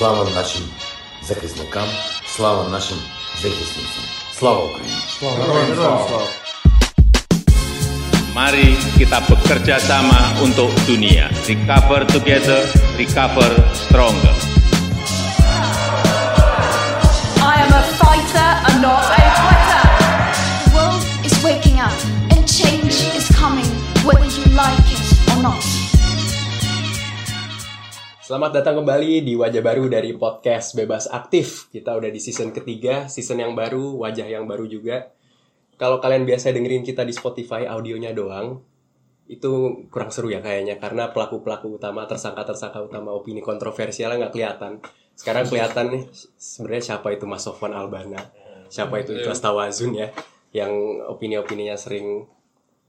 Слава нашим захисникам, слава нашим захисницям. Слава Україні! Mari kita bekerja sama untuk dunia. Recover together, recover stronger. Selamat datang kembali di wajah baru dari podcast Bebas Aktif. Kita udah di season ketiga, season yang baru, wajah yang baru juga. Kalau kalian biasa dengerin kita di Spotify audionya doang, itu kurang seru ya kayaknya karena pelaku-pelaku utama, tersangka-tersangka utama opini kontroversialnya nggak kelihatan. Sekarang kelihatan nih sebenarnya siapa itu Mas Sofwan Albana, siapa itu Ikhlas Tawazun ya, yang opini-opininya sering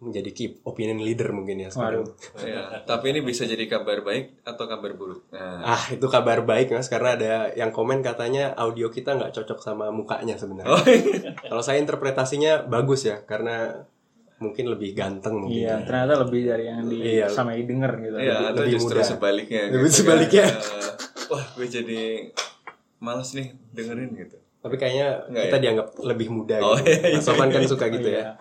menjadi key opinion leader mungkin ya sekarang. Ya, tapi ini bisa jadi kabar baik atau kabar buruk. Nah, Ah, itu kabar baik mas karena ada yang komen katanya audio kita nggak cocok sama mukanya sebenarnya. Oh, iya. Kalau saya interpretasinya bagus ya karena mungkin lebih ganteng mungkin. Iya, ya. ternyata lebih dari yang di Iya. sama denger gitu. ya atau lebih justru muda. sebaliknya. Lebih gitu sebaliknya. kan. Wah, gue jadi males nih dengerin gitu. Tapi kayaknya Nggak kita ya? dianggap lebih muda Oh, gitu. iya, iya. Mas kan suka gitu Iya. ya.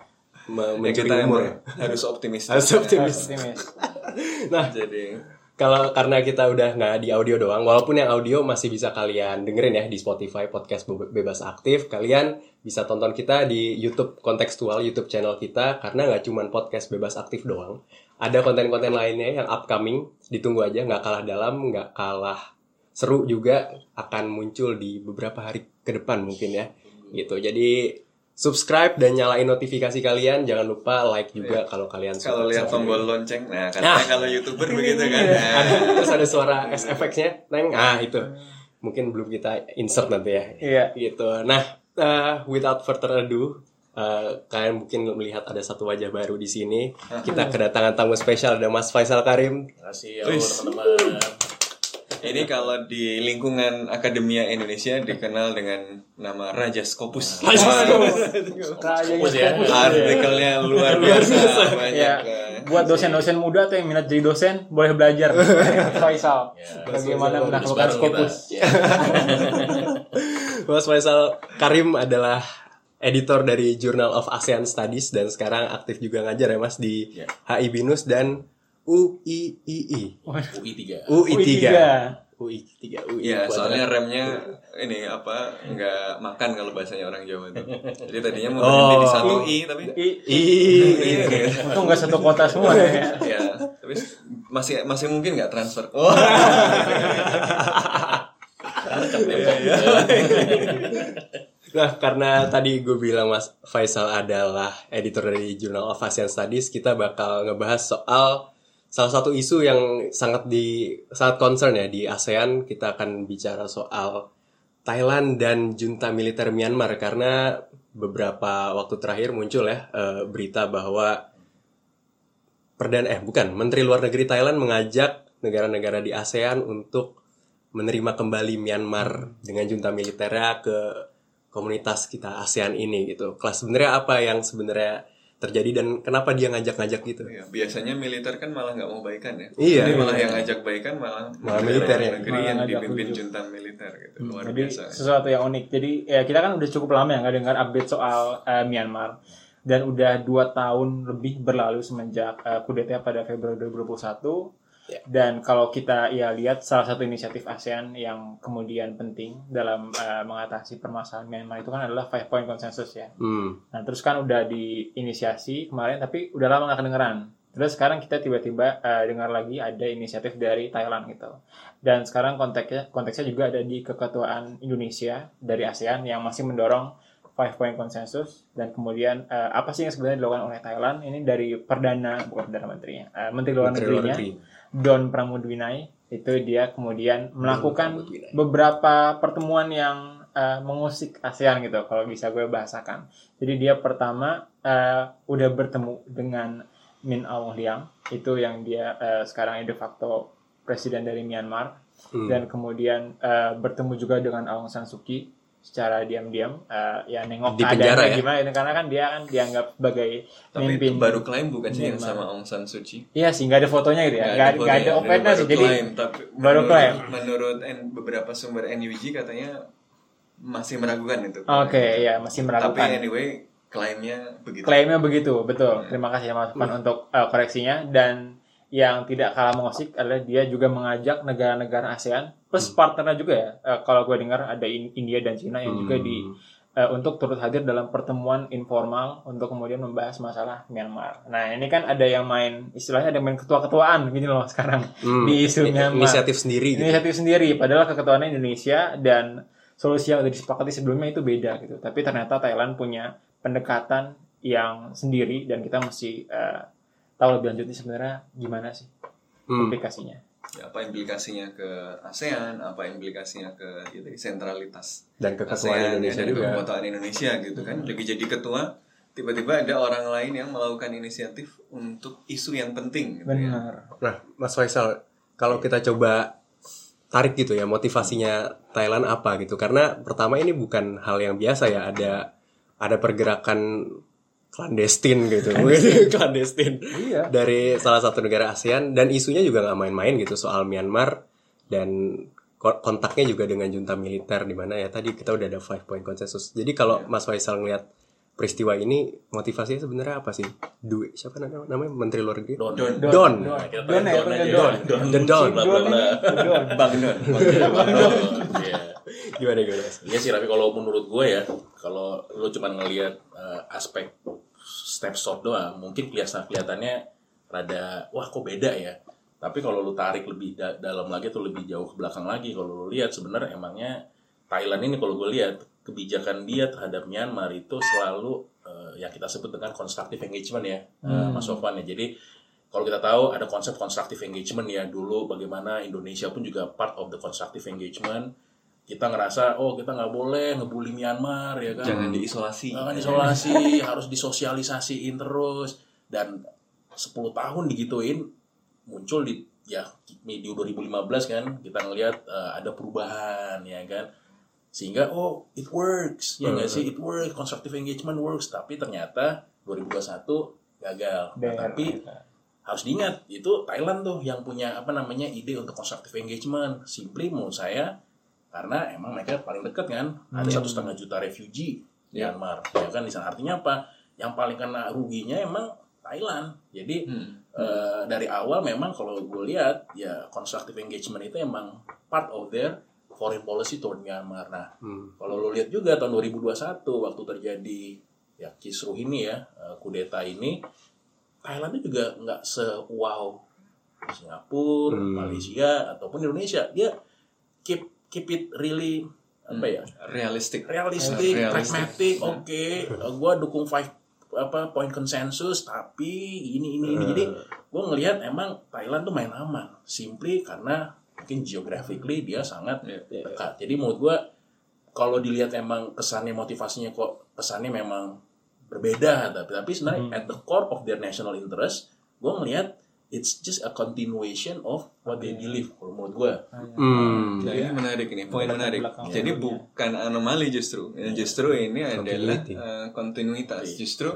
Me- Ya, mencuri kita umur emang ya. harus optimis. Harus optimis. Optimis. Nah, Jadi Kalau karena kita udah nggak di audio doang, walaupun yang audio masih bisa kalian dengerin ya di Spotify podcast Be- bebas aktif, kalian bisa tonton kita di YouTube kontekstual YouTube channel kita karena nggak cuman podcast bebas aktif doang, ada konten-konten lainnya yang upcoming, ditunggu aja nggak kalah dalam, nggak kalah seru juga akan muncul di beberapa hari ke depan mungkin ya, gitu. Jadi subscribe dan nyalain notifikasi kalian, jangan lupa like juga kalau kalian suka. Iya. kalau lihat tombol lonceng, nah katanya Nah. kalau youtuber begitu kan. ada Nah, terus ada suara SFX-nya neng ah itu mungkin belum kita insert nanti ya Iya. gitu nah eh, without further ado eh, kalian mungkin melihat ada satu wajah baru di sini kita kedatangan tamu spesial ada Mas Faisal Karim Makasih ya Wis. teman-teman. Ini kalau di lingkungan Akademia Indonesia dikenal dengan nama Raja Scopus. Raja Fokus ya. Artikelnya luar biasa banyak. Ya, eh. buat dosen-dosen muda atau yang minat jadi dosen boleh belajar Faisal bagaimana menaklukkan Scopus. Mas Faisal Karim adalah editor dari Journal of ASEAN Studies dan sekarang aktif juga ngajar ya Mas di Ya. HI Binus dan UIII UI 3. UI 3 UI3. UI 3 UI Iya, Kuadrat. soalnya remnya ini apa nggak makan kalau bahasanya orang Jawa tuh. Jadi tadinya mau Oh. berhenti di satu i tapi I, I, untung nggak satu kota semua ya. ya tapi masih masih mungkin nggak transfer. Nah, karena tadi gue bilang Mas Faisal adalah editor dari Journal of Asian Studies, kita bakal ngebahas soal salah satu isu yang sangat di sangat concern ya di ASEAN. Kita akan bicara soal Thailand dan junta militer Myanmar karena beberapa waktu terakhir muncul ya eh, berita bahwa perdana eh bukan Menteri Luar Negeri Thailand mengajak negara-negara di ASEAN untuk menerima kembali Myanmar dengan junta militernya ke komunitas kita ASEAN ini gitu. Kelas sebenarnya apa yang sebenarnya terjadi dan kenapa dia ngajak-ngajak gitu? Ya, biasanya militer kan malah nggak mau baikan ya. Iya. Jadi malah yang ngajak baikan malah Malah militer ya. negeri Malah yang dipimpin junta militer gitu. Luar Jadi biasa. sesuatu yang unik. Jadi ya kita kan udah cukup lama ya nggak dengar update soal eh, Myanmar dan udah dua tahun lebih berlalu semenjak eh, kudeta pada Februari 2021. Ya. Dan kalau kita ya lihat salah satu inisiatif ASEAN yang kemudian penting dalam eh, mengatasi permasalahan Myanmar itu kan adalah five point consensus ya. Hmm. Nah terus kan udah diinisiasi kemarin tapi udah lama nggak kedengeran. Terus sekarang kita tiba-tiba eh, dengar lagi ada inisiatif dari Thailand gitu. Dan sekarang konteksnya konteksnya juga ada di keketuaan Indonesia dari ASEAN yang masih mendorong five point consensus dan kemudian eh, apa sih yang sebenarnya dilakukan oleh Thailand ini dari perdana bukan perdana menterinya eh, menteri luar Menteri Luar negerinya Negeri. Don Pramudwinai itu dia kemudian melakukan beberapa pertemuan yang eh, mengusik ASEAN gitu kalau bisa gue bahasakan. Jadi dia pertama eh, udah bertemu dengan Min Aung Hlaing itu yang dia eh, sekarang de facto presiden dari Myanmar Hmm. dan kemudian eh, bertemu juga dengan Aung San Suu Kyi secara diam-diam eh, ya nengok Di penjara ya? gimana karena kan dia kan dianggap sebagai Tapi pemimpin itu baru klaim bukan sih yang sama Aung San Suu Kyi? Iya sih nggak ada fotonya gitu ya Nggak ada, nggak ada dia opennya baru sih jadi klaim, tapi baru menurut, klaim. Menurut N- beberapa sumber NUG katanya masih meragukan itu. oke ya masih Tapi meragukan anyway klaimnya begitu. klaimnya begitu betul terima kasih Mas Afan untuk eh, koreksinya dan yang tidak kalah mengosik adalah dia juga mengajak negara-negara ASEAN plus partnernya juga ya Eh, kalau gue dengar ada In- India dan Cina yang juga di eh, untuk turut hadir dalam pertemuan informal untuk kemudian membahas masalah Myanmar. Nah ini kan ada yang main istilahnya ada yang main ketua-ketuaan gini loh sekarang Hmm. di isu Myanmar. inisiatif sendiri gitu. Inisiatif sendiri padahal keketuaannya Indonesia dan solusi yang sudah disepakati sebelumnya itu beda gitu. Tapi ternyata Thailand punya pendekatan yang sendiri dan kita mesti eh, tahu lebih lanjutnya sebenarnya gimana sih Hmm. aplikasinya. Ya, apa implikasinya ke ASEAN, apa implikasinya ke ya, tadi, sentralitas Dan keketuaan ASEAN Indonesia ya, dari juga. kekuatan Indonesia gitu kan. Lagi jadi ketua, tiba-tiba ada orang lain yang melakukan inisiatif untuk isu yang penting gitu ya. Benar. Nah, Mas Faisal, kalau kita coba tarik gitu ya motivasinya Thailand apa gitu? Karena pertama ini bukan hal yang biasa ya, ada ada pergerakan clandestin gitu, clandestin Iya. dari salah satu negara ASEAN dan isunya juga nggak main-main gitu soal Myanmar dan ko- kontaknya juga dengan junta militer di mana ya tadi kita udah ada five point consensus. Jadi kalau Mas Faisal ngeliat peristiwa ini motivasinya sebenarnya apa sih? Duit siapa namanya? namanya Menteri Luar Negeri? Don. Don. Don. Nah, kita Don ya, Don pakai aja. Don. Don. The Don. Bla, bla, bla. Don. Bang Don. Bang Don. Iya. Gimana gimana? Iya sih, tapi kalau menurut gue ya, kalau lo cuma ngelihat eh, aspek snapshot doang, mungkin kelihatan kelihatannya rada wah kok beda ya. Tapi kalau lo tarik lebih da- dalam lagi atau lebih jauh ke belakang lagi, kalau lo lihat sebenarnya emangnya Thailand ini kalau gue lihat kebijakan dia terhadap Myanmar itu selalu eh, yang kita sebut dengan constructive engagement ya, eh, Mas Sofwan ya. Jadi kalau kita tahu ada konsep constructive engagement ya dulu bagaimana Indonesia pun juga part of the constructive engagement kita ngerasa oh kita nggak boleh ngebully Myanmar ya kan? Jangan diisolasi. jangan isolasi harus disosialisasiin terus. Dan 10 tahun digituin muncul di ya di 2015 kan kita ngelihat eh, ada perubahan ya kan? Sehingga oh it works ya nggak sih? It works constructive engagement works. Tapi ternyata 2021 gagal. Nah, tapi harus diingat itu Thailand tuh yang punya apa namanya ide untuk constructive engagement. Simply menurut saya karena emang mereka paling dekat kan ada satu setengah juta refugee di Myanmar ya kan? Di sana. Artinya apa? Yang paling kena ruginya emang Thailand. Jadi Hmm. eh, dari awal memang kalau gue lihat ya constructive engagement itu emang part of their foreign policy toward Myanmar. Nah Hmm. kalau lo lihat juga tahun 2021 waktu terjadi ya kisruh ini ya eh, kudeta ini Thailand itu juga nggak se wow Singapura, Hmm. Malaysia ataupun Indonesia. Dia keep keep it really apa ya Realistik. realistic, Realistic. pragmatic, oke, gue dukung five apa point konsensus, tapi ini ini ini jadi gue ngelihat emang Thailand tuh main aman, simply karena mungkin geographically dia sangat Iya. dekat. Jadi menurut gue kalau dilihat emang kesannya motivasinya kok kesannya memang berbeda, tapi tapi sebenarnya at the core of their national interest, gue ngelihat it's just a continuation of what they believe. Kalau menurut gue, Hmm. Nah, ini menarik ini, poin menarik. belakang. Jadi bukan anomali justru. Ya, Justru ini adalah eh, kontinuitas. Justru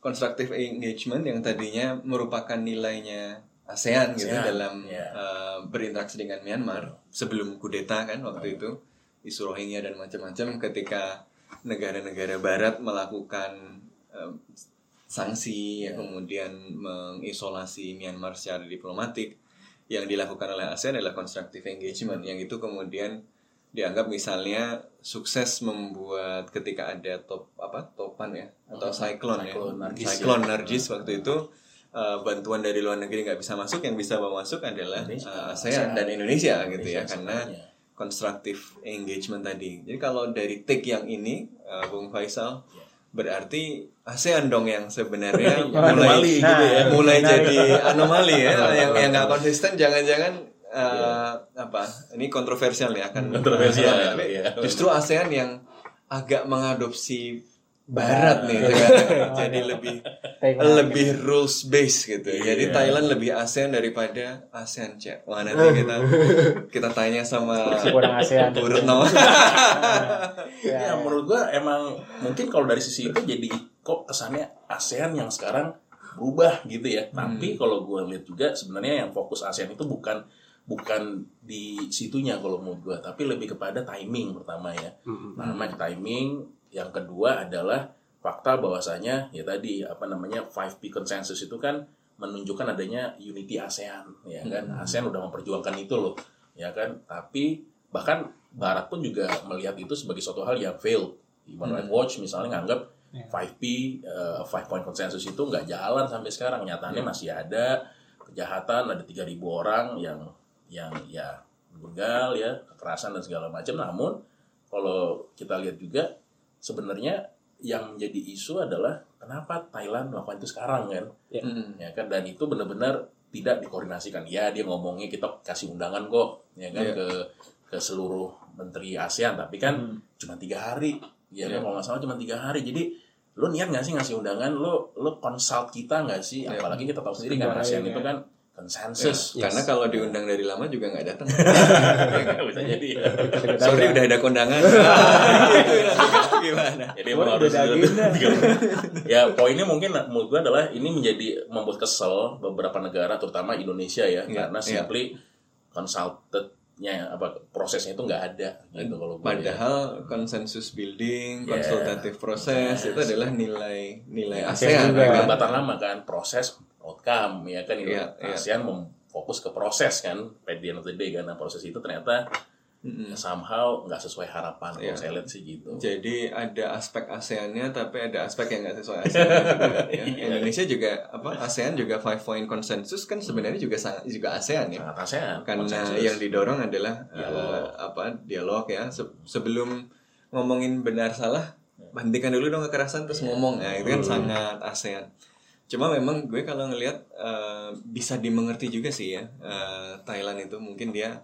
constructive engagement yang tadinya merupakan nilainya ASEAN gitu ASEAN, dalam ya. eh, berinteraksi dengan Myanmar sebelum kudeta kan waktu itu isu Rohingya dan macam-macam ketika negara-negara barat melakukan eh, sanksi kemudian mengisolasi Myanmar secara diplomatik yang dilakukan oleh ASEAN adalah constructive engagement yang itu kemudian dianggap misalnya sukses membuat ketika ada top apa topan ya atau cyclone, Cyclone ya. Nargis cyclone ya. Nargis waktu itu uh, bantuan dari luar negeri nggak bisa masuk yang bisa bawa masuk adalah uh, ASEAN dan Indonesia. Gitu ya karena constructive engagement tadi. Jadi kalau dari take yang ini uh, Bung Faisal Ya. Berarti ASEAN dong yang sebenarnya Anomali mulai gitu ya. mulai jadi anomali ya. Yang yang nggak konsisten jangan-jangan uh, apa ini kontroversial ya akan Kontroversial, Tapi iya. justru ASEAN yang agak mengadopsi barat nih sekarang. jadi lebih lebih rules based gitu. Jadi Iya. Thailand lebih ASEAN daripada ASEAN cek. Wah nanti kita kita tanya sama Si kurang ASEAN. Bu Retno. Ya, menurut gua emang mungkin kalau dari sisi itu jadi kok kesannya ASEAN yang sekarang berubah gitu ya. Tapi kalau gua lihat juga sebenarnya yang fokus ASEAN itu bukan bukan di situnya kalau menurut gua, tapi lebih kepada timing pertama ya. Pertama timing, yang kedua adalah fakta bahwasanya ya tadi apa namanya 5P consensus itu kan menunjukkan adanya unity ASEAN ya kan. ASEAN udah memperjuangkan itu loh ya kan. Tapi bahkan Barat pun juga melihat itu sebagai suatu hal yang failed. Human Rights Watch misalnya nganggap 5P, eh, five point consensus itu nggak jalan sampai sekarang. Nyatanya masih ada kejahatan, ada 3.000 orang yang yang ya begal ya, kekerasan dan segala macam. Namun kalau kita lihat juga sebenarnya yang menjadi isu adalah kenapa Thailand melakukan itu sekarang kan? Hmm. ya kan dan itu benar-benar tidak dikoordinasikan ya dia ngomongnya kita kasih undangan kok ya kan Iya. ke ke seluruh menteri ASEAN tapi kan Hmm. cuma tiga hari ya kan kalau nggak salah cuma tiga hari jadi lo niat nggak sih ngasih undangan lo lo consult kita nggak sih Iya. apalagi kita tahu sendiri kan ASEAN ya. itu kan konsensus Karena kalau diundang dari lama juga nggak datang. bisa jadi ya. Sorry udah ada kondangan. Gitu gimana? Jadi Gua emang udah harus ya poinnya mungkin menurut gue adalah ini menjadi membuat kesel beberapa negara terutama Indonesia ya Iya, karena iya. simply consultednya apa prosesnya itu nggak ada gitu kalau gue Padahal konsensus building, Yeah. konsultatif proses itu adalah nilai nilai ASEAN ASEAN ya kan? lama kan proses outcome ya kan itu Iya, iya. ASEAN fokus ke proses kan at the end of the day kan nah, proses itu ternyata Mm-mm. somehow nggak sesuai harapan Iya. kalau saya lihat sih gitu Jadi ada aspek ASEAN-nya tapi ada aspek yang nggak sesuai ASEAN juga, ya. Indonesia juga apa ASEAN juga five point konsensus kan sebenarnya juga sangat juga ASEAN ya. sangat ASEAN Karena konsensus. yang didorong adalah eh, Dialog. apa dialog ya. Se- sebelum ngomongin benar salah, hentikan dulu dong kekerasan terus ngomong. Nah, itu kan sangat ASEAN. Cuma memang gue kalau ngelihat eh, bisa dimengerti juga sih ya eh, Thailand itu. Mungkin dia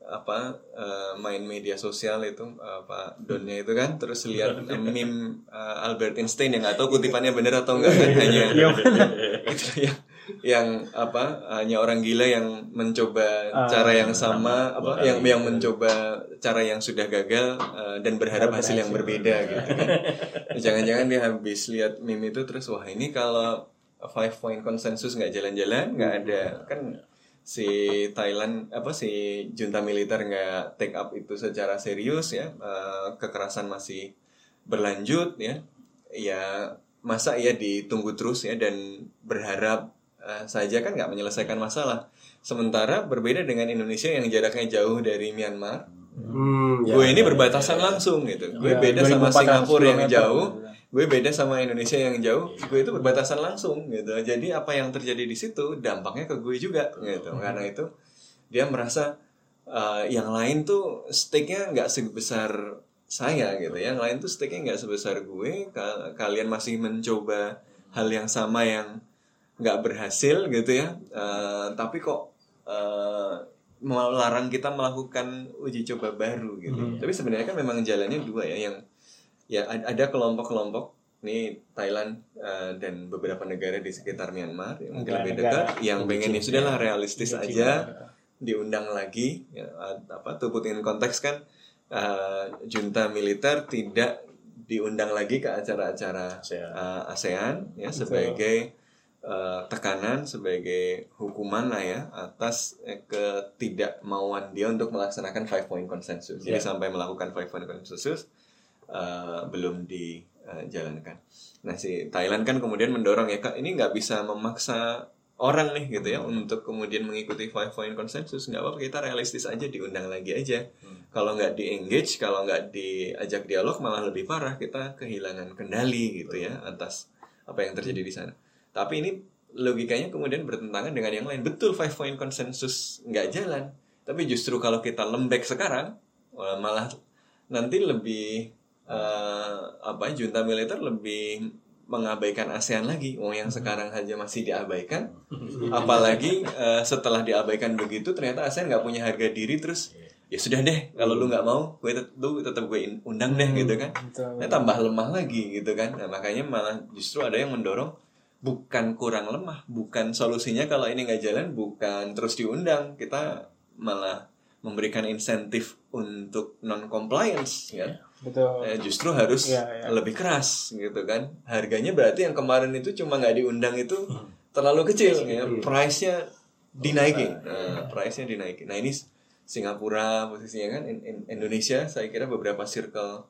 apa eh, main media sosial itu apa donnya itu kan. Terus lihat meme eh, Albert Einstein yang nggak tahu kutipannya bener atau enggak kan hanya itu yang yang apa hanya orang gila yang mencoba Ah, cara yang sama. apa yang yang mencoba cara yang sudah gagal eh, dan berharap hasil yang berbeda gitu kan. Jangan-jangan dia habis lihat meme itu terus wah ini kalau five point konsensus nggak jalan-jalan nggak ada kan si Thailand apa si junta militer nggak take up itu secara serius ya eh, kekerasan masih berlanjut ya. Ya masa ya ditunggu terus ya dan berharap eh, saja kan nggak menyelesaikan masalah. Sementara berbeda dengan Indonesia yang jaraknya jauh dari Myanmar. Hmm, ya, gue ini ya, berbatasan ya, langsung gitu. Gue Ya, beda sama 2400 Singapura yang jauh. Gue beda sama Indonesia yang jauh gue itu berbatasan langsung gitu. Jadi apa yang terjadi di situ dampaknya ke gue juga gitu. Karena itu dia merasa uh, yang lain tuh stake-nya nggak sebesar saya gitu. Ya yang lain tuh stake-nya nggak sebesar gue Ka- kalian masih mencoba hal yang sama yang nggak berhasil gitu ya. Uh, tapi kok uh, melarang kita melakukan uji coba baru gitu. Tapi sebenarnya kan memang jalannya dua ya yang ya ad- ada kelompok-kelompok nih Thailand uh, dan beberapa negara di sekitar Myanmar yang mungkin lebih dekat yang pengen ya sudahlah realistis Iya, aja diundang lagi ya, apa tuh put in konteks kan uh, junta militer tidak diundang lagi ke acara-acara ASEAN. uh, ASEAN ya sebagai uh, tekanan sebagai hukuman lah ya atas eh, ketidakmauan dia untuk melaksanakan five point consensus. Jadi Ya. sampai melakukan five point consensus uh, belum dijalankan. Nah si Thailand kan kemudian mendorong ya kak ini nggak bisa memaksa orang nih gitu ya untuk kemudian mengikuti five point consensus. Nggak apa-apa kita realistis aja diundang lagi aja. Kalau nggak di engage kalau nggak diajak dialog malah lebih parah kita kehilangan kendali gitu ya atas apa yang terjadi di sana. Tapi ini logikanya kemudian bertentangan dengan yang lain. Betul five point consensus nggak jalan tapi justru kalau kita lembek sekarang malah nanti lebih eh, apa junta militer lebih mengabaikan ASEAN lagi, oh yang sekarang saja masih diabaikan, apalagi eh, setelah diabaikan begitu ternyata ASEAN nggak punya harga diri terus ya sudah deh kalau lu nggak mau gue tet lu tetap gue undang deh gitu kan. Betul. nah, tambah lemah lagi gitu kan. Nah, makanya malah justru ada yang mendorong bukan kurang lemah bukan solusinya kalau ini nggak jalan bukan terus diundang. Kita malah memberikan insentif untuk non compliance ya Betul. Eh, justru harus Iya, iya. lebih keras gitu kan. Harganya berarti yang kemarin itu cuma nggak diundang itu terlalu kecil ya. Price-nya dinaikin. Nah, price-nya dinaikin. Nah ini Singapura posisinya kan In- In- Indonesia saya kira beberapa circle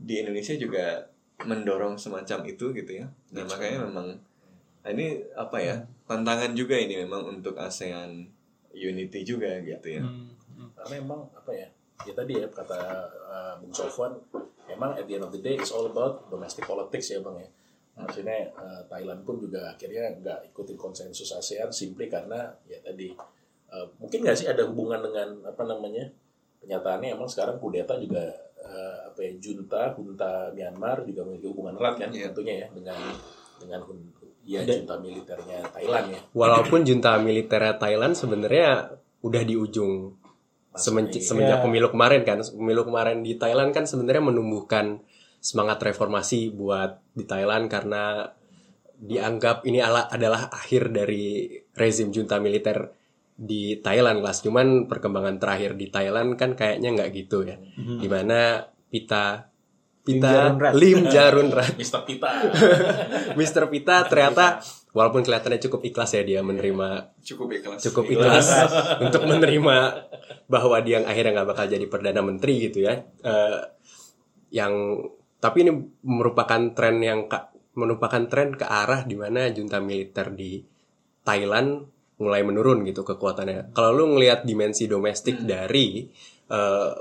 di Indonesia juga mendorong semacam itu gitu ya. Nah makanya memang nah, ini apa ya tantangan juga ini memang untuk ASEAN Unity juga gitu ya. Hmm. karena emang apa ya ya tadi ya kata uh, Bung Sofwan emang at the end of the day it's all about domestic politics ya bang ya. Maksudnya uh, Thailand pun juga akhirnya nggak ikutin konsensus ASEAN simply karena ya tadi uh, mungkin nggak sih ada hubungan dengan apa namanya kenyataannya emang sekarang kudeta juga uh, apa ya junta junta Myanmar juga memiliki hubungan erat kan Iya. tentunya ya dengan dengan hun- ya Dan- junta militernya Thailand ya. Walaupun junta militer Thailand sebenarnya udah di ujung Semen- semenjak Iya. pemilu kemarin kan pemilu kemarin di Thailand kan sebenarnya menumbuhkan semangat reformasi buat di Thailand karena dianggap ini ala- adalah akhir dari rezim junta militer di Thailand lah cuman perkembangan terakhir di Thailand kan kayaknya nggak gitu ya di mana Pita Lim Pita Jarunrat. Lim Jarunrat Mr. Pita Mr. Pita ternyata walaupun kelihatannya cukup ikhlas ya dia menerima cukup ikhlas cukup ikhlas untuk menerima bahwa dia yang akhirnya nggak bakal jadi perdana menteri gitu ya. Eh, yang tapi ini merupakan tren yang ka- merupakan tren ke arah di mana junta militer di Thailand mulai menurun gitu kekuatannya. Kalau lu ngelihat dimensi domestik dari eh,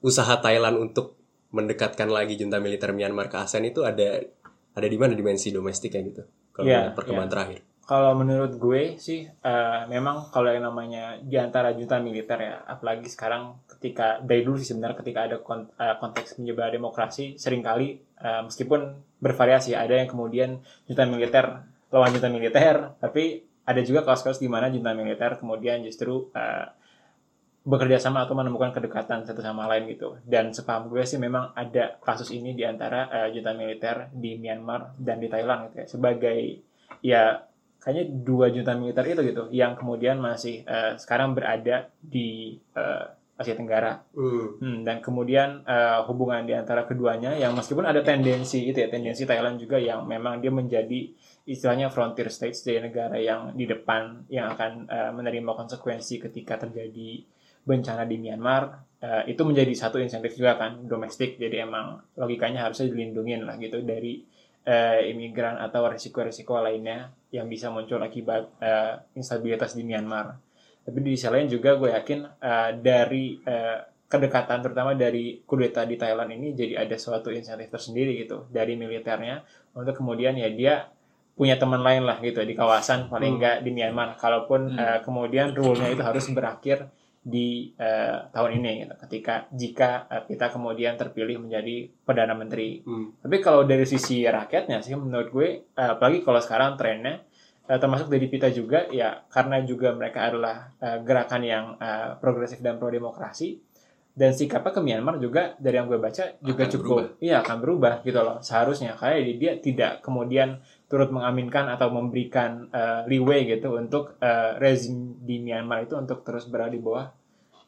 usaha Thailand untuk mendekatkan lagi junta militer Myanmar ke ASEAN itu ada ada di mana dimensi domestiknya gitu. Kalau ngeliat perkembangan iya. terakhir. Kalau menurut gue sih, eh, memang kalau yang namanya di antara junta militer ya, apalagi sekarang ketika dari dulu sih sebenarnya ketika ada kon- eh, konteks menyebar demokrasi, sering kali eh, meskipun bervariasi, ada yang kemudian junta militer lawan junta militer, tapi ada juga kasus-kasus di mana junta militer kemudian justru eh, bekerja sama atau menemukan kedekatan satu sama lain gitu. Dan sepaham gue sih memang ada kasus ini di antara eh, junta militer di Myanmar dan di Thailand gitu ya. Sebagai ya kayaknya dua junta militer itu gitu yang kemudian masih eh, sekarang berada di eh, Asia Tenggara. Hmm, dan kemudian eh, hubungan di antara keduanya yang meskipun ada tendensi itu ya tendensi Thailand juga yang memang dia menjadi istilahnya frontier states dari negara yang di depan yang akan eh, menerima konsekuensi ketika terjadi bencana di Myanmar eh, itu menjadi satu insentif juga kan domestik jadi emang logikanya harusnya dilindungin lah gitu dari eh, imigran atau risiko-risiko lainnya yang bisa muncul akibat eh, instabilitas di Myanmar. Tapi di sisi lain juga gue yakin eh, dari eh, kedekatan terutama dari kudeta di Thailand ini jadi ada suatu insentif tersendiri gitu dari militernya untuk kemudian ya dia punya teman lain lah gitu di kawasan paling enggak di Myanmar. Kalaupun eh, kemudian rule-nya itu harus berakhir di eh, tahun ini gitu. Ketika jika eh, kita kemudian terpilih menjadi perdana menteri. Hmm. Tapi kalau dari sisi rakyatnya sih menurut gue eh, apalagi kalau sekarang trennya eh, termasuk dari PITA juga ya karena juga mereka adalah eh, gerakan yang eh, progresif dan pro demokrasi dan sikapnya ke Myanmar juga dari yang gue baca juga Akan cukup berubah. iya akan berubah gitu loh seharusnya dia, dia tidak kemudian turut mengaminkan atau memberikan eh, leeway gitu untuk eh, rezim di Myanmar itu untuk terus berada di bawah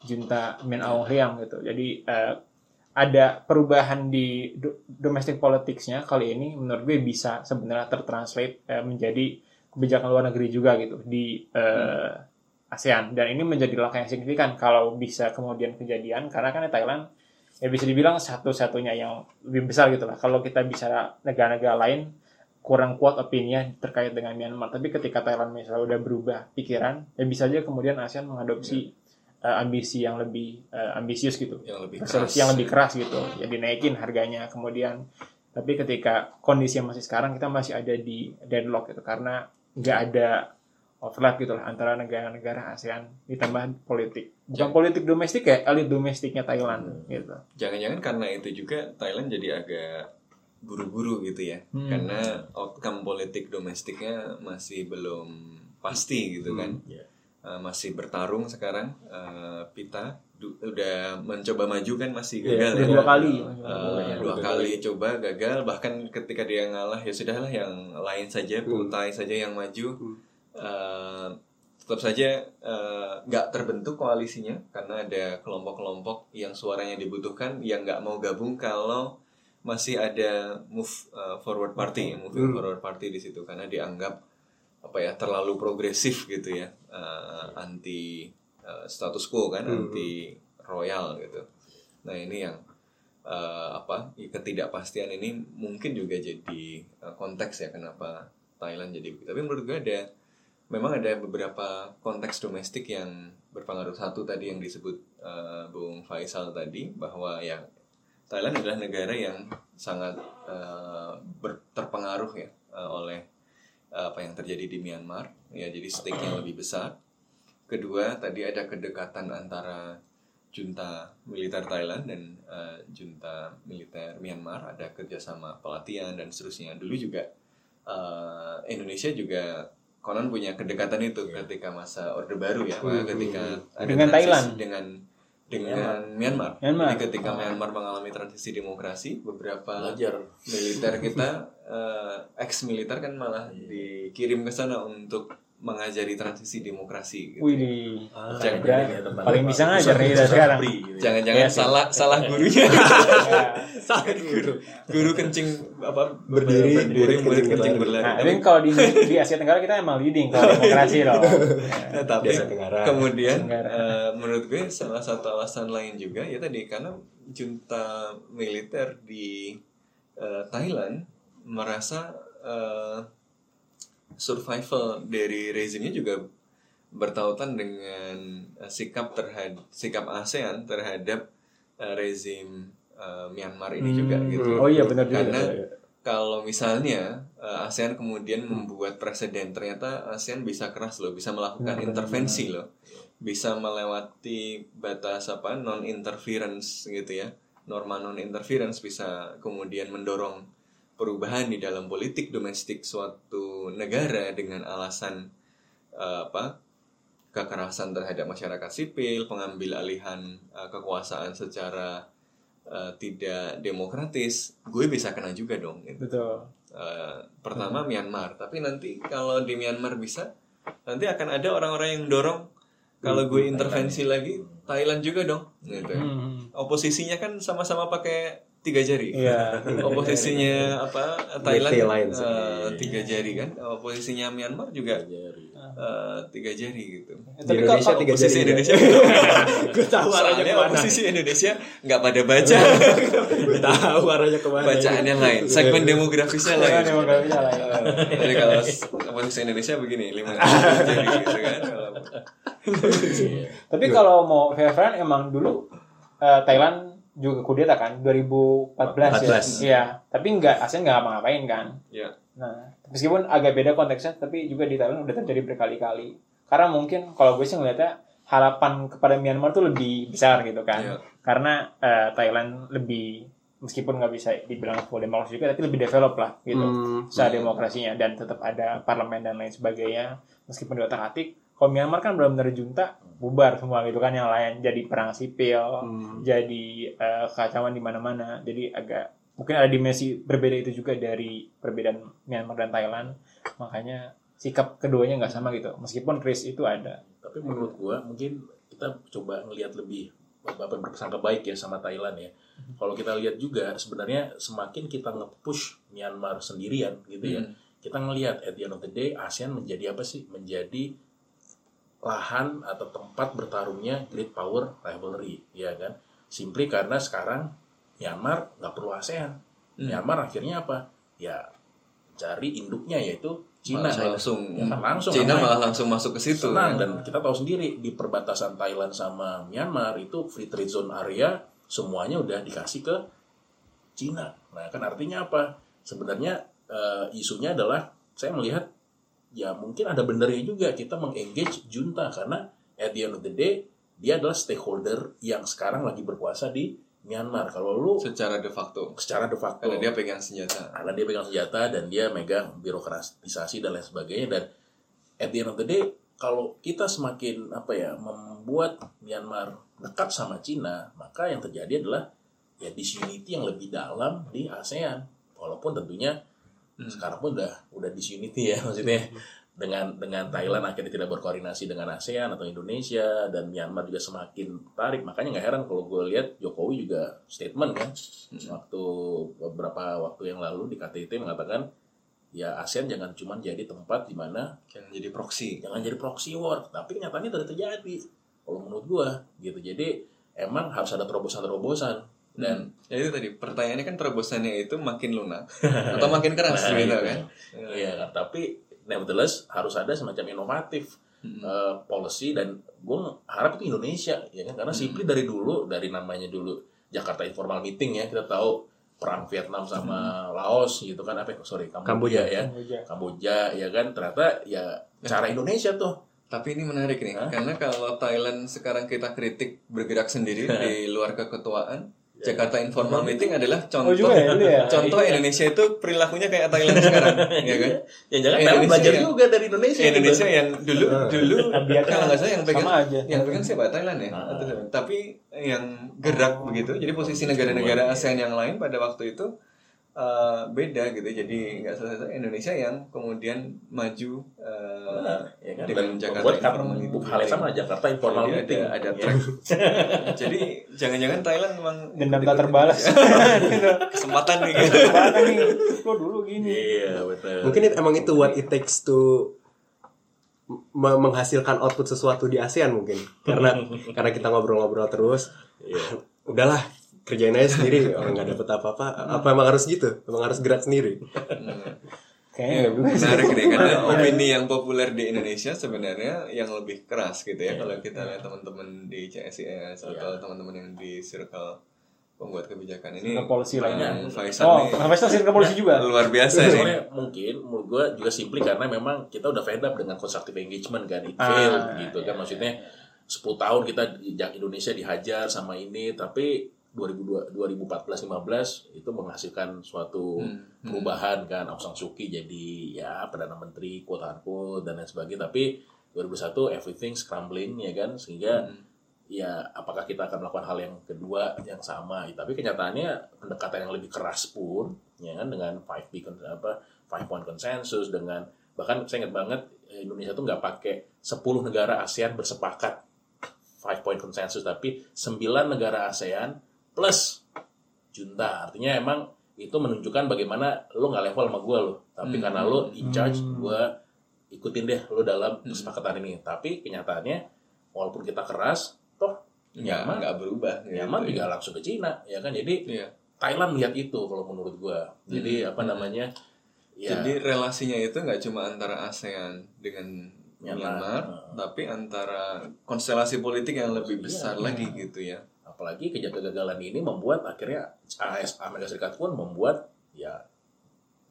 junta Min Aung Hlaing gitu. Jadi eh, ada perubahan di do- domestic politicsnya kali ini menurut gue bisa sebenarnya tertranslate eh, menjadi kebijakan luar negeri juga gitu di eh, ASEAN. Dan ini menjadi langkah yang signifikan kalau bisa kemudian kejadian. Karena kan Thailand ya bisa dibilang satu-satunya yang lebih besar gitu lah. Kalau kita bicara negara-negara lain kurang kuat opininya terkait dengan Myanmar. Tapi ketika Thailand misalnya udah berubah pikiran ya bisa aja kemudian ASEAN mengadopsi eh, ambisi yang lebih eh, ambisius gitu. Yang lebih resolusi keras. yang lebih keras gitu. Ya dinaikin harganya kemudian. Tapi ketika kondisi yang masih sekarang kita masih ada di deadlock gitu. Karena nggak ada overlap gitu lah antara negara-negara ASEAN. Ditambah politik. Bukan Ya. politik domestik ya elit domestiknya Thailand gitu. Jangan-jangan karena itu juga Thailand jadi agak buru-buru gitu ya. Hmm. Karena outcome politik domestiknya masih belum pasti gitu kan. Iya. uh, masih bertarung sekarang uh, Pita du- udah mencoba maju kan masih Iya, gagal Udah ya dua kali. Uh, dua kali coba gagal bahkan ketika dia ngalah ya sudahlah yang lain saja Putai saja yang maju Uh, tetap saja uh, nggak terbentuk koalisinya karena ada kelompok-kelompok yang suaranya dibutuhkan yang nggak mau gabung kalau masih ada move uh, forward party moving forward party di situ karena dianggap apa ya terlalu progresif gitu ya uh, anti uh, status quo kan anti royal gitu. Nah ini yang uh, apa ketidakpastian ini mungkin juga jadi uh, konteks ya kenapa Thailand jadi. Tapi menurut gue ada memang ada beberapa konteks domestik yang berpengaruh. Satu tadi yang disebut uh, Bung Faisal tadi bahwa ya Thailand adalah negara yang sangat uh, ber- terpengaruh ya uh, oleh uh, apa yang terjadi di Myanmar. Ya jadi stake-nya lebih besar. Kedua tadi ada kedekatan antara junta militer Thailand dan uh, junta militer Myanmar. Ada kerjasama pelatihan dan seterusnya. Dulu juga uh, Indonesia juga konon punya kedekatan itu ketika masa Orde Baru ya Hmm. ketika ada Dengan transisi Thailand. dengan dengan Myanmar. Myanmar. Jadi ketika Myanmar mengalami transisi demokrasi beberapa belajar militer kita eh, ex militer kan malah dikirim ke sana untuk mengajari transisi demokrasi gitu. Wih, di Jangan- ya, tentang paling bisa ngajar nih dari sekarang. Gitu ya. Jangan-jangan Iya sih. salah salah gurunya. Ya. Salah guru. Guru kencing apa Berdiri, berdiri kencing murid kencing berlari. berlari. Nah, tapi kalau di, di Asia Tenggara kita emang leading kalau demokrasi loh. Nah, tapi Di Asia Tenggara. kemudian eh, menurut gue salah satu alasan lain juga ya tadi karena junta militer di eh, Thailand merasa eh, survival dari rezimnya juga bertautan dengan eh, sikap terhadap sikap ASEAN terhadap eh, rezim eh, Myanmar ini juga gitu. Oh iya benar juga. Karena kalau misalnya uh, ASEAN kemudian membuat presiden, ternyata ASEAN bisa keras loh, bisa melakukan intervensi loh, bisa melewati batas apa non interference gitu ya, norma non interference bisa kemudian mendorong perubahan di dalam politik domestik suatu negara dengan alasan uh, apa kekerasan terhadap masyarakat sipil, pengambil alihan uh, kekuasaan secara uh, tidak demokratis, gue bisa kena juga dong. Gitu. Betul. Uh, pertama Myanmar, tapi nanti kalau di Myanmar bisa, nanti akan ada orang-orang yang dorong kalau gue intervensi lagi Thailand juga dong. Gitu. Hmm. Oposisinya kan sama-sama pakai tiga jari. Iya. Oposisinya apa Thailand sih. uh, tiga jari kan. Oposisinya Myanmar juga Jari. uh, tiga jari gitu. Di Tapi Indonesia kalau- tiga Oposisi jari. Indonesia Gue tahu arahnya ke mana. oposisi Indonesia nggak pada baca Gue tahu arahnya ke mana. bacaannya lain segmen demografisnya lain Segmen demografisnya lain. jadi kalau oposisi Indonesia begini lima jadi gitu kan kalau Tapi kalau mau fair emang dulu eh, Thailand juga kudeta kan 2014 ya. Iya, tapi nggak ASEAN nggak ngapa-ngapain kan. ya Nah, meskipun agak beda konteksnya, tapi juga di Thailand udah terjadi berkali-kali. Karena mungkin kalau gue sih ngeliatnya harapan kepada Myanmar tuh lebih besar gitu kan. Iya. Karena eh, Thailand lebih meskipun nggak bisa dibilang full demokrasi juga, tapi lebih develop lah gitu. Hmm. Secara demokrasinya dan tetap ada parlemen dan lain sebagainya. Meskipun di otak atik, kalau Myanmar kan benar-benar junta bubar semua gitu kan yang lain jadi perang sipil, Hmm. jadi eh, kekacauan di mana-mana. Jadi agak mungkin ada dimensi berbeda itu juga dari perbedaan Myanmar dan Thailand. Makanya sikap keduanya nggak sama gitu. Meskipun kris itu ada. Tapi menurut gua mungkin kita coba ngelihat lebih apa berprasangka baik ya sama Thailand ya. Kalau kita lihat juga sebenarnya semakin kita nge-push Myanmar sendirian gitu ya. Hmm. Kita ngelihat at the end of the day ASEAN menjadi apa sih? Menjadi lahan atau tempat bertarungnya great power rivalry, ya kan? Simply karena sekarang Myanmar nggak perlu ASEAN. Hmm. Myanmar akhirnya apa? Ya cari induknya yaitu Cina. malah langsung Ya, langsung Cina main. malah langsung masuk ke situ Senang kan. dan kita tahu sendiri di perbatasan Thailand sama Myanmar itu free trade zone area semuanya udah dikasih ke Cina. Nah, kan artinya apa? Sebenarnya eh, isunya adalah saya melihat ya mungkin ada benernya juga kita mengengage junta karena at the end of the day dia adalah stakeholder yang sekarang lagi berkuasa di Myanmar. Kalau lu secara de facto secara de facto karena dia pegang senjata karena dia pegang senjata dan dia megang birokratisasi dan lain sebagainya dan at the end of the day kalau kita semakin apa ya membuat Myanmar dekat sama Cina, maka yang terjadi adalah ya disunity yang lebih dalam di ASEAN. Walaupun tentunya sekarang pun udah udah disunity ya maksudnya. Dengan dengan Thailand akhirnya tidak berkoordinasi dengan ASEAN atau Indonesia dan Myanmar juga semakin tarik. Makanya nggak heran kalau gue lihat Jokowi juga statement kan waktu beberapa waktu yang lalu di KTT mengatakan ya ASEAN jangan cuma jadi tempat di mana Yang jadi proxy. jangan jadi proxy war. Tapi kenyataannya tidak terjadi kalau menurut gua gitu. Jadi emang harus ada terobosan-terobosan dan Ya itu tadi pertanyaannya kan terobosannya itu makin lunak atau makin keras Nah, gitu iya. kan. iya kan? Tapi nevertheless harus ada semacam inovatif eh, policy dan gua harap itu Indonesia ya kan? Karena simply dari dulu dari namanya dulu Jakarta Informal Meeting ya kita tahu perang Vietnam sama Laos gitu kan apa ya? sorry Kamboja, Kamboja. ya. Kamboja. Kamboja ya kan? Ternyata ya cara Indonesia tuh. Tapi ini menarik nih, karena kalau Thailand sekarang kita kritik bergerak sendiri di luar keketuaan, Jakarta Informal Meeting adalah contoh Oh, juga ya, dulu ya? contoh Indonesia itu perilakunya kayak Thailand sekarang, ya kan? Ya jangan Indonesia Thailand belajar yang- juga dari Indonesia. Indonesia gitu. yang dulu dulu Tabiatnya kalau nggak salah yang pegang sama aja. yang pegang siapa Thailand ya Ah. Tapi yang gerak begitu jadi posisi negara-negara ASEAN yang lain pada waktu itu eh, beda gitu jadi nggak selesai Indonesia yang kemudian maju eh, Nah, ya kan? dengan Dan Jakarta Informal Meeting. hal yang sama Jakarta Informal Jadi Meeting. ada, ada Ya. track jadi jangan-jangan Thailand memang Dendam tak terbalas. Gitu. kesempatan nih gitu. Mana nih? Lo dulu gini. Iya betul. Mungkin it- emang itu what it takes to me- menghasilkan output sesuatu di ASEAN mungkin. Karena karena kita ngobrol-ngobrol terus. Udahlah, kerjain aja sendiri. Orang nggak dapet apa-apa. Apa emang harus gitu? Emang harus gerak sendiri? Kayaknya Ya, sih. menarik nih karena opini yang populer di Indonesia sebenarnya yang lebih keras gitu ya kalau kita lihat teman-teman di CSIS atau teman-teman yang di circle pembuat kebijakan ini Circle policy lah ya. Bang Faisal Oh, nih Faisal ke polisi juga. luar biasa nih Soalnya mungkin menurut gue juga simply karena memang kita udah fed up dengan constructive engagement kan it Ah, gitu kan maksudnya 10 tahun kita Indonesia dihajar sama ini tapi 2002 2014-15 itu menghasilkan suatu perubahan kan. Aung San Suu Kyi jadi ya perdana menteri quote unquote dan lain sebagainya. Tapi 2001 everything scrambling ya kan? Sehingga ya apakah kita akan melakukan hal yang kedua yang sama? Tapi kenyataannya pendekatan yang lebih keras pun ya kan dengan five big apa five point consensus dengan bahkan saya ingat banget Indonesia tuh nggak pakai 10 negara ASEAN bersepakat five point consensus tapi 9 negara ASEAN plus. Junta. Artinya emang itu menunjukkan bagaimana lo nggak level sama gue lo tapi karena lo in charge gue ikutin deh lo dalam kesepakatan ini. Tapi kenyataannya walaupun kita keras toh Myanmar nggak berubah. Gitu Myanmar ya. juga langsung ke Cina ya kan? Jadi Iya. Thailand melihat itu kalau menurut gua. Jadi apa namanya ya. Jadi relasinya itu nggak cuma antara ASEAN dengan Myanmar. Myanmar, tapi antara konstelasi politik yang lebih Iya, besar lagi gitu ya. Apalagi kegagalan ini membuat akhirnya AS Amerika Serikat pun membuat ya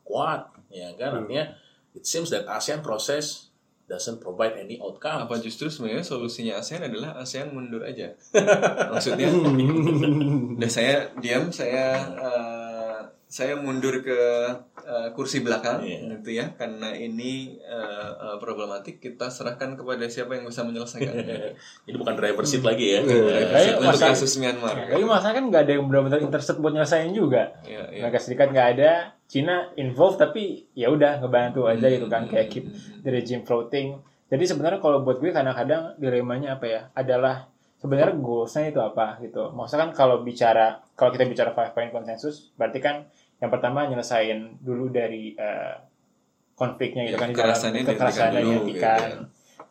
kuat ya kan? Artinya it seems that ASEAN process doesn't provide any outcome. Apa justru sebenarnya solusinya ASEAN adalah ASEAN mundur aja? Maksudnya, udah saya diam, saya eh, saya mundur ke eh, kursi belakang, Iya. gitu ya, karena ini eh, eh, problematik. Kita serahkan kepada siapa yang bisa menyelesaikan. jadi bukan driver seat lagi ya Tapi Untuk masa- kasus Myanmar. Tapi masalah kan nggak ada yang benar-benar interested buat nyelesain juga. Iya, iya. Amerika Serikat nggak ada, Cina involved tapi ya udah ngebantu aja gitu kan kayak keep the regime floating. Jadi sebenarnya kalau buat gue kadang-kadang dilemanya apa ya? Adalah sebenarnya goalsnya itu apa gitu. Maksudnya kan kalau bicara kalau kita bicara five point consensus berarti kan yang pertama nyelesain dulu dari eh, konfliknya gitu Ya, kan di dalam kekerasan dihentikan dulu, dihentikan. gitu.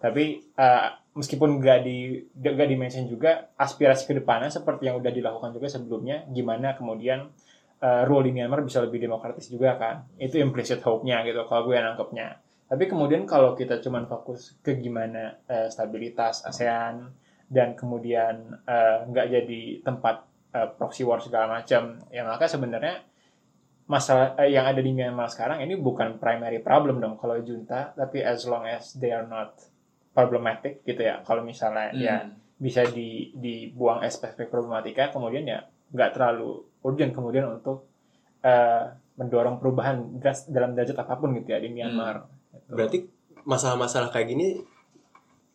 Tapi eh, meskipun nggak di nggak dimention juga aspirasi ke depannya seperti yang udah dilakukan juga sebelumnya, gimana kemudian eh, rule di Myanmar bisa lebih demokratis juga kan? Itu implicit hope-nya gitu kalau gue nangkepnya. Tapi kemudian kalau kita cuman fokus ke gimana eh, stabilitas ASEAN dan kemudian eh, nggak jadi tempat eh, proxy war segala macam, ya maka sebenarnya masalah eh, yang ada di Myanmar sekarang ini bukan primary problem dong kalau junta, tapi as long as they are not problematic gitu ya. Kalau misalnya ya Hmm. bisa di dibuang aspek problematika, kemudian ya nggak terlalu urgent kemudian untuk eh, mendorong perubahan dalam derajat apa pun gitu ya di Myanmar. Gitu. Berarti masalah-masalah kayak gini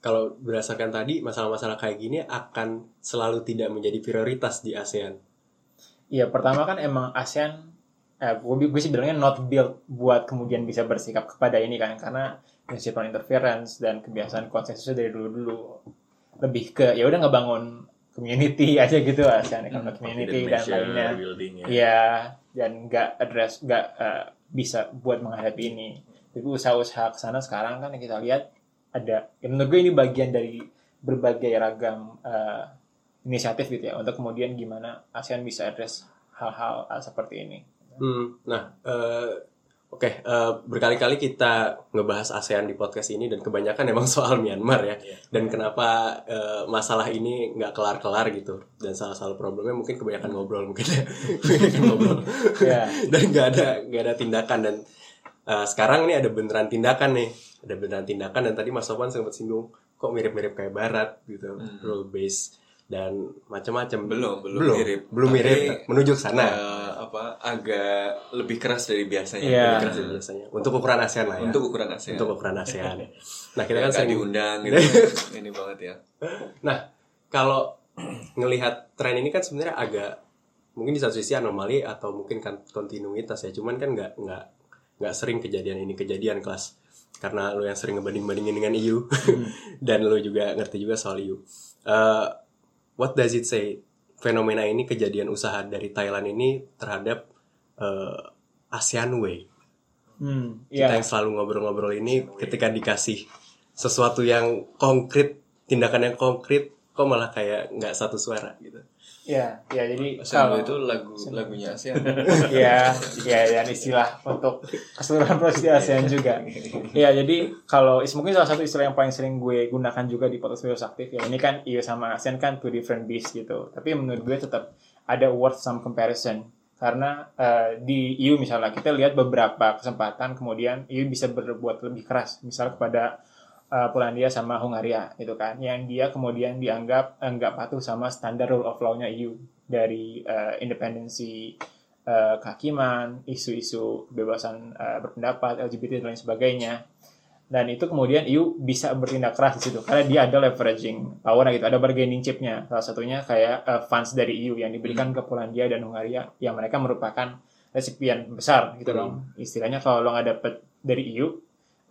kalau berdasarkan tadi masalah-masalah kayak gini akan selalu tidak menjadi prioritas di ASEAN. Iya, pertama kan emang ASEAN, eh, gue, gue sih bilangnya not built buat kemudian bisa bersikap kepada ini kan, karena prinsip non interference dan kebiasaan konsensusnya dari dulu-dulu lebih ke ya udah ngebangun community aja gitu ASEAN Economic Community dan lainnya. ya. Iya, dan nggak address, nggak eh, bisa buat menghadapi ini. Tapi usaha-usaha ke sana sekarang kan yang kita lihat ada, ya menurut gue ini bagian dari berbagai ragam eh, inisiatif gitu ya, untuk kemudian gimana ASEAN bisa address hal-hal seperti ini. Hmm, nah, eh, oke, eh, berkali-kali kita ngebahas ASEAN di podcast ini dan kebanyakan emang soal Myanmar ya. Iya. Dan kenapa eh, masalah ini nggak kelar-kelar gitu. Dan salah satu problemnya mungkin kebanyakan ngobrol mungkin ya. kebanyakan ngobrol. Ya. dan nggak ada nggak ada tindakan dan eh, sekarang ini ada beneran tindakan nih. Ada beneran tindakan dan tadi Mas Sopan sempat singgung kok mirip-mirip kayak Barat gitu, rule based dan macam-macam. belum belum, belum mirip belum Tapi, mirip menuju ke sana. eh, apa agak lebih keras dari biasanya Iya. Lebih keras dari biasanya. Untuk ukuran ASEAN lah ya. untuk ukuran ASEAN Untuk ukuran ASEAN. Nah, kita kan Nggak sering diundang gitu ini banget ya Nah, kalau ngelihat tren ini kan sebenarnya agak mungkin di satu sisi anomali atau mungkin kan kontinuitas ya. Cuman kan nggak nggak nggak sering kejadian ini kejadian kelas karena lo yang sering ngebanding-bandingin dengan EU dan lo juga ngerti juga soal EU. Uh, what does it say fenomena ini kejadian usaha dari Thailand ini terhadap uh, ASEAN Way? Hmm, kita iya. yang selalu ngobrol-ngobrol ini ketika dikasih sesuatu yang konkret tindakan yang konkret kok malah kayak nggak satu suara gitu Iya, ya jadi ASEAN kalau itu lagu lagunya ASEAN ya, ya dan istilah untuk keseluruhan provinsi ASEAN juga. Ya, jadi kalau mungkin salah satu istilah yang paling sering gue gunakan juga di podcast Virus Aktif ya ini kan EU sama ASEAN kan two different beasts gitu. Tapi menurut gue tetap ada worth some comparison karena eh, di EU misalnya kita lihat beberapa kesempatan kemudian EU bisa berbuat lebih keras misalnya kepada eh, Polandia sama Hungaria gitu kan yang dia kemudian dianggap eh, nggak patuh sama standar rule of law-nya EU dari eh, independensi eh, kehakiman, isu-isu kebebasan eh, berpendapat, LGBT dan lain sebagainya. Dan itu kemudian EU bisa bertindak keras di situ karena dia ada leveraging power gitu, ada bargaining chipnya. Salah satunya kayak eh, funds dari EU yang diberikan ke Polandia dan Hungaria yang mereka merupakan resipien besar gitu dong. Istilahnya kalau lo nggak dapet dari EU,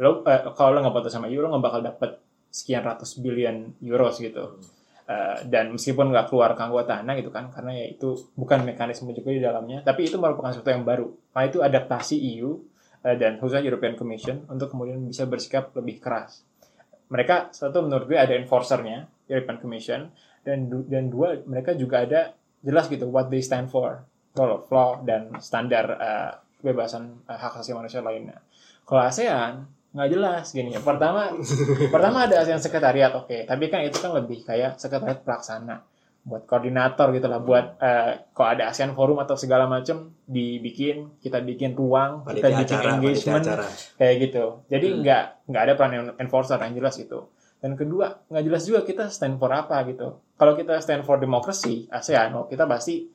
lo eh, kalau lo nggak patuh sama EU lo nggak bakal dapet sekian ratus billion euros gitu. Eh, dan meskipun nggak keluar keanggotaannya gitu kan karena ya itu bukan mekanisme juga di dalamnya tapi itu merupakan sesuatu yang baru. Nah itu adaptasi EU eh, dan khususnya European Commission untuk kemudian bisa bersikap lebih keras. Mereka satu menurut gue ada enforcernya European Commission dan dan dua mereka juga ada jelas gitu what they stand for rule of law dan standar eh, kebebasan eh, hak asasi manusia lainnya. Kalau ASEAN nggak jelas gini. Ya pertama pertama ada ASEAN sekretariat oke. Tapi kan itu kan lebih kayak sekretariat pelaksana. Buat koordinator gitu lah buat eh, kalau ada ASEAN forum atau segala macam dibikin kita bikin ruang kita bikin acara engagement acara. kayak gitu. Jadi nggak nggak ada peran en- enforcer yang jelas itu dan kedua nggak jelas juga kita stand for apa gitu. Kalau kita stand for demokrasi ASEAN oh, kita pasti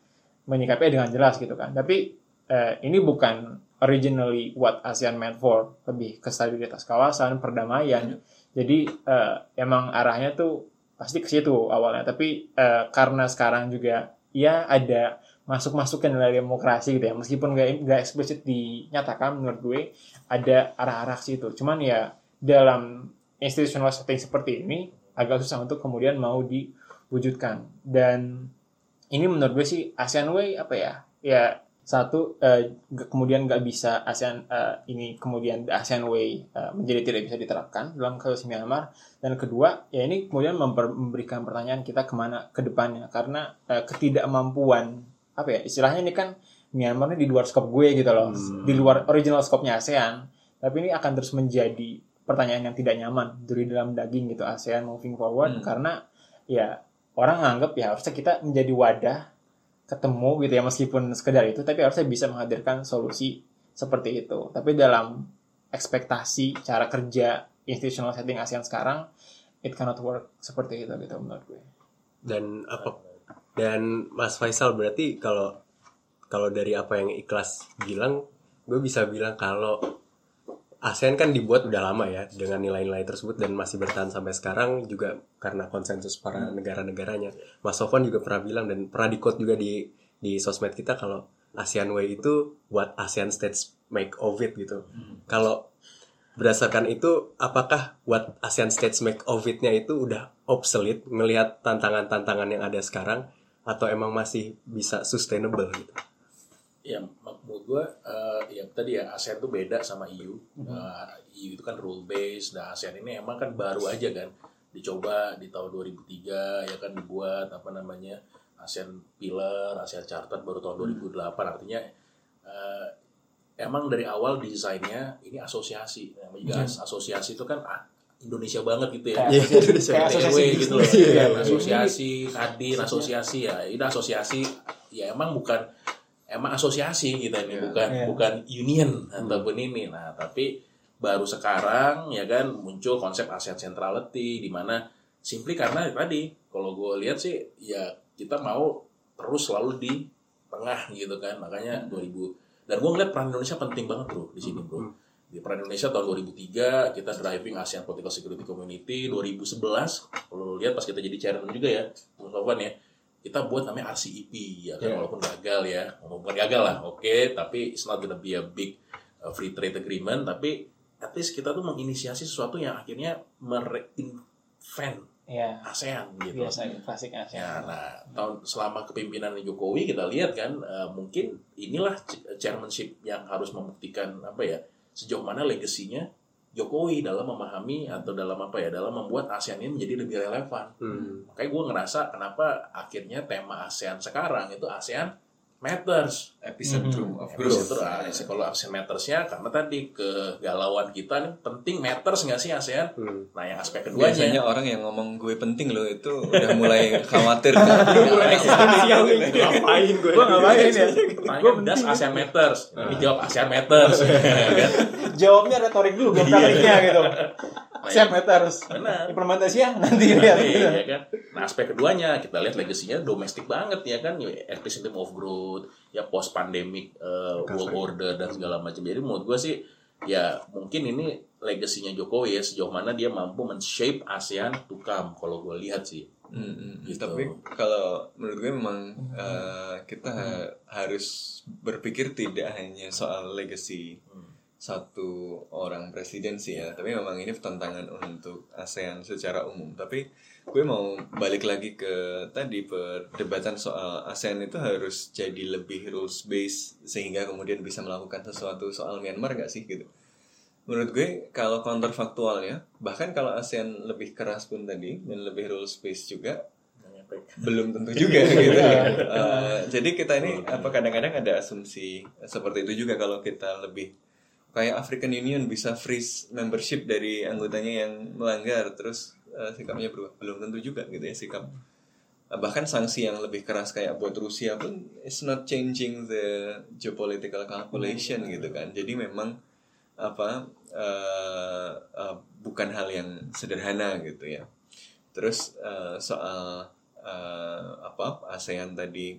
menyikapinya dengan jelas gitu kan. Tapi eh, ini bukan originally what ASEAN meant for lebih ke stabilitas kawasan perdamaian. Jadi eh, emang arahnya tuh pasti ke situ awalnya. Tapi eh, karena sekarang juga ya ada masuk-masuk ke nilai demokrasi gitu ya. Meskipun nggak nggak eksplisit dinyatakan menurut gue ada arah-arah ke situ. Cuman ya dalam institutional setting seperti ini agak susah untuk kemudian mau diwujudkan. Dan ini menurut gue sih ASEAN Way apa ya? Ya satu nggak- kemudian nggak bisa ASEAN eh, ini kemudian ASEAN Way eh, menjadi tidak bisa diterapkan dalam kasus Myanmar dan kedua ya ini kemudian memper- memberikan pertanyaan kita ke mana ke depannya. Karena eh, ketidakmampuan apa ya istilahnya ini kan Myanmar ini di luar skop gue gitu loh. Di luar original skopnya ASEAN. Tapi ini akan terus menjadi pertanyaan yang tidak nyaman dari dalam daging gitu ASEAN moving forward. Hmm. karena ya orang nganggap ya harusnya kita menjadi wadah ketemu gitu ya meskipun sekedar itu tapi harusnya bisa menghadirkan solusi seperti itu. Tapi dalam ekspektasi cara kerja institutional setting ASEAN sekarang it cannot work seperti itu gitu menurut gue. Dan apa? Dan Mas Faisal berarti kalau kalau dari apa yang ikhlas bilang gue bisa bilang kalau ASEAN kan dibuat udah lama ya dengan nilai-nilai tersebut dan masih bertahan sampai sekarang juga karena konsensus para negara-negaranya. Mas Sofwan juga pernah bilang dan pernah di quote juga di di sosmed kita kalau ASEAN Way itu what ASEAN states make of it gitu. Kalau berdasarkan itu apakah what ASEAN states make of it-nya itu udah obsolete melihat tantangan-tantangan yang ada sekarang atau emang masih bisa sustainable gitu? Ya menurut gue ya tadi ya ASEAN tuh beda sama EU Eh, EU itu kan rule based nah ASEAN ini emang kan baru aja kan dicoba di tahun 2003 ya kan dibuat apa namanya ASEAN Pillar ASEAN Charter baru tahun 2008 artinya eh, emang dari awal desainnya ini asosiasi namanya juga as- asosiasi itu kan ah, Indonesia banget gitu ya Kayak Iya, asosiasi- Indonesia. kayak asosiasi gitu loh. bisnis. Iya, Iya. asosiasi, kadin, asosiasi ya. Ini asosiasi ya emang bukan emang asosiasi kita ini bukan Iya. bukan union ataupun ini. Nah, tapi baru sekarang ya kan muncul konsep ASEAN centrality di mana simply karena tadi kalau gue lihat sih ya kita mau terus selalu di tengah gitu kan. Makanya 2000 dan gue ngeliat peran Indonesia penting banget bro di sini bro di peran Indonesia tahun 2003 kita driving ASEAN Political Security Community 2011 kalau lihat pas kita jadi chairman juga ya Bung Sofwan ya kita buat namanya RCEP ya kan Yeah. walaupun gagal ya walaupun gagal lah oke tapi it's not gonna be a big uh, free trade agreement tapi at least kita tuh menginisiasi sesuatu yang akhirnya mereinvent Iya. ASEAN gitu Biasa klasik ASEAN. Ya, nah, tahun selama kepemimpinan Jokowi kita lihat kan eh, mungkin inilah ch- chairmanship yang harus membuktikan apa ya sejauh mana legasinya Jokowi dalam memahami atau dalam apa ya dalam membuat ASEAN ini menjadi lebih relevan. Hmm. Makanya gue ngerasa kenapa akhirnya tema ASEAN sekarang itu ASEAN Matters. Epicentrum Terus of growth itu ah, kalau ASEAN Matters-nya karena tadi kegalauan kita nih penting matters nggak sih ASEAN? Hmm. Nah yang aspek keduanya biasanya orang yang ngomong gue penting loh itu udah mulai khawatir kan Ngapain gue? Gue ngapain ya? Pertanyaan das ASEAN Matters. Ini jawab ASEAN Matters. kan? Jawabnya retorik dulu, belum praktiknya gitu. ASEAN Matters. Benar. Implementasinya nanti lihat. Iya kan. Nah aspek keduanya kita lihat legasinya domestik banget ya kan, epicentrum of growth, ya post pandemic uh, world order dan segala macam. Jadi menurut gue sih ya mungkin ini legasinya Jokowi ya sejauh mana dia mampu men-shape ASEAN to come kalau gue lihat sih. Mm, mm. Gitu. Tapi kalau menurut gue memang eh, kita ha- harus berpikir tidak hanya soal legacy satu orang presiden sih ya, tapi memang ini tantangan untuk ASEAN secara umum. Tapi gue mau balik lagi ke tadi perdebatan soal ASEAN itu harus jadi lebih rules based sehingga kemudian bisa melakukan sesuatu soal Myanmar gak sih gitu. Menurut gue kalau counterfaktualnya bahkan kalau ASEAN lebih keras pun tadi dan lebih rules based juga belum tentu juga gitu. Eh, jadi kita ini apa kadang-kadang ada asumsi seperti itu juga kalau kita lebih kayak African Union bisa freeze membership dari anggotanya yang melanggar terus eh, sikapnya berubah belum tentu juga gitu ya sikap. Eh, bahkan sanksi yang lebih keras kayak buat Rusia pun it's not changing the geopolitical calculation gitu kan. Jadi memang apa eh, eh, bukan hal yang sederhana gitu ya. Terus eh, soal eh, apa ASEAN tadi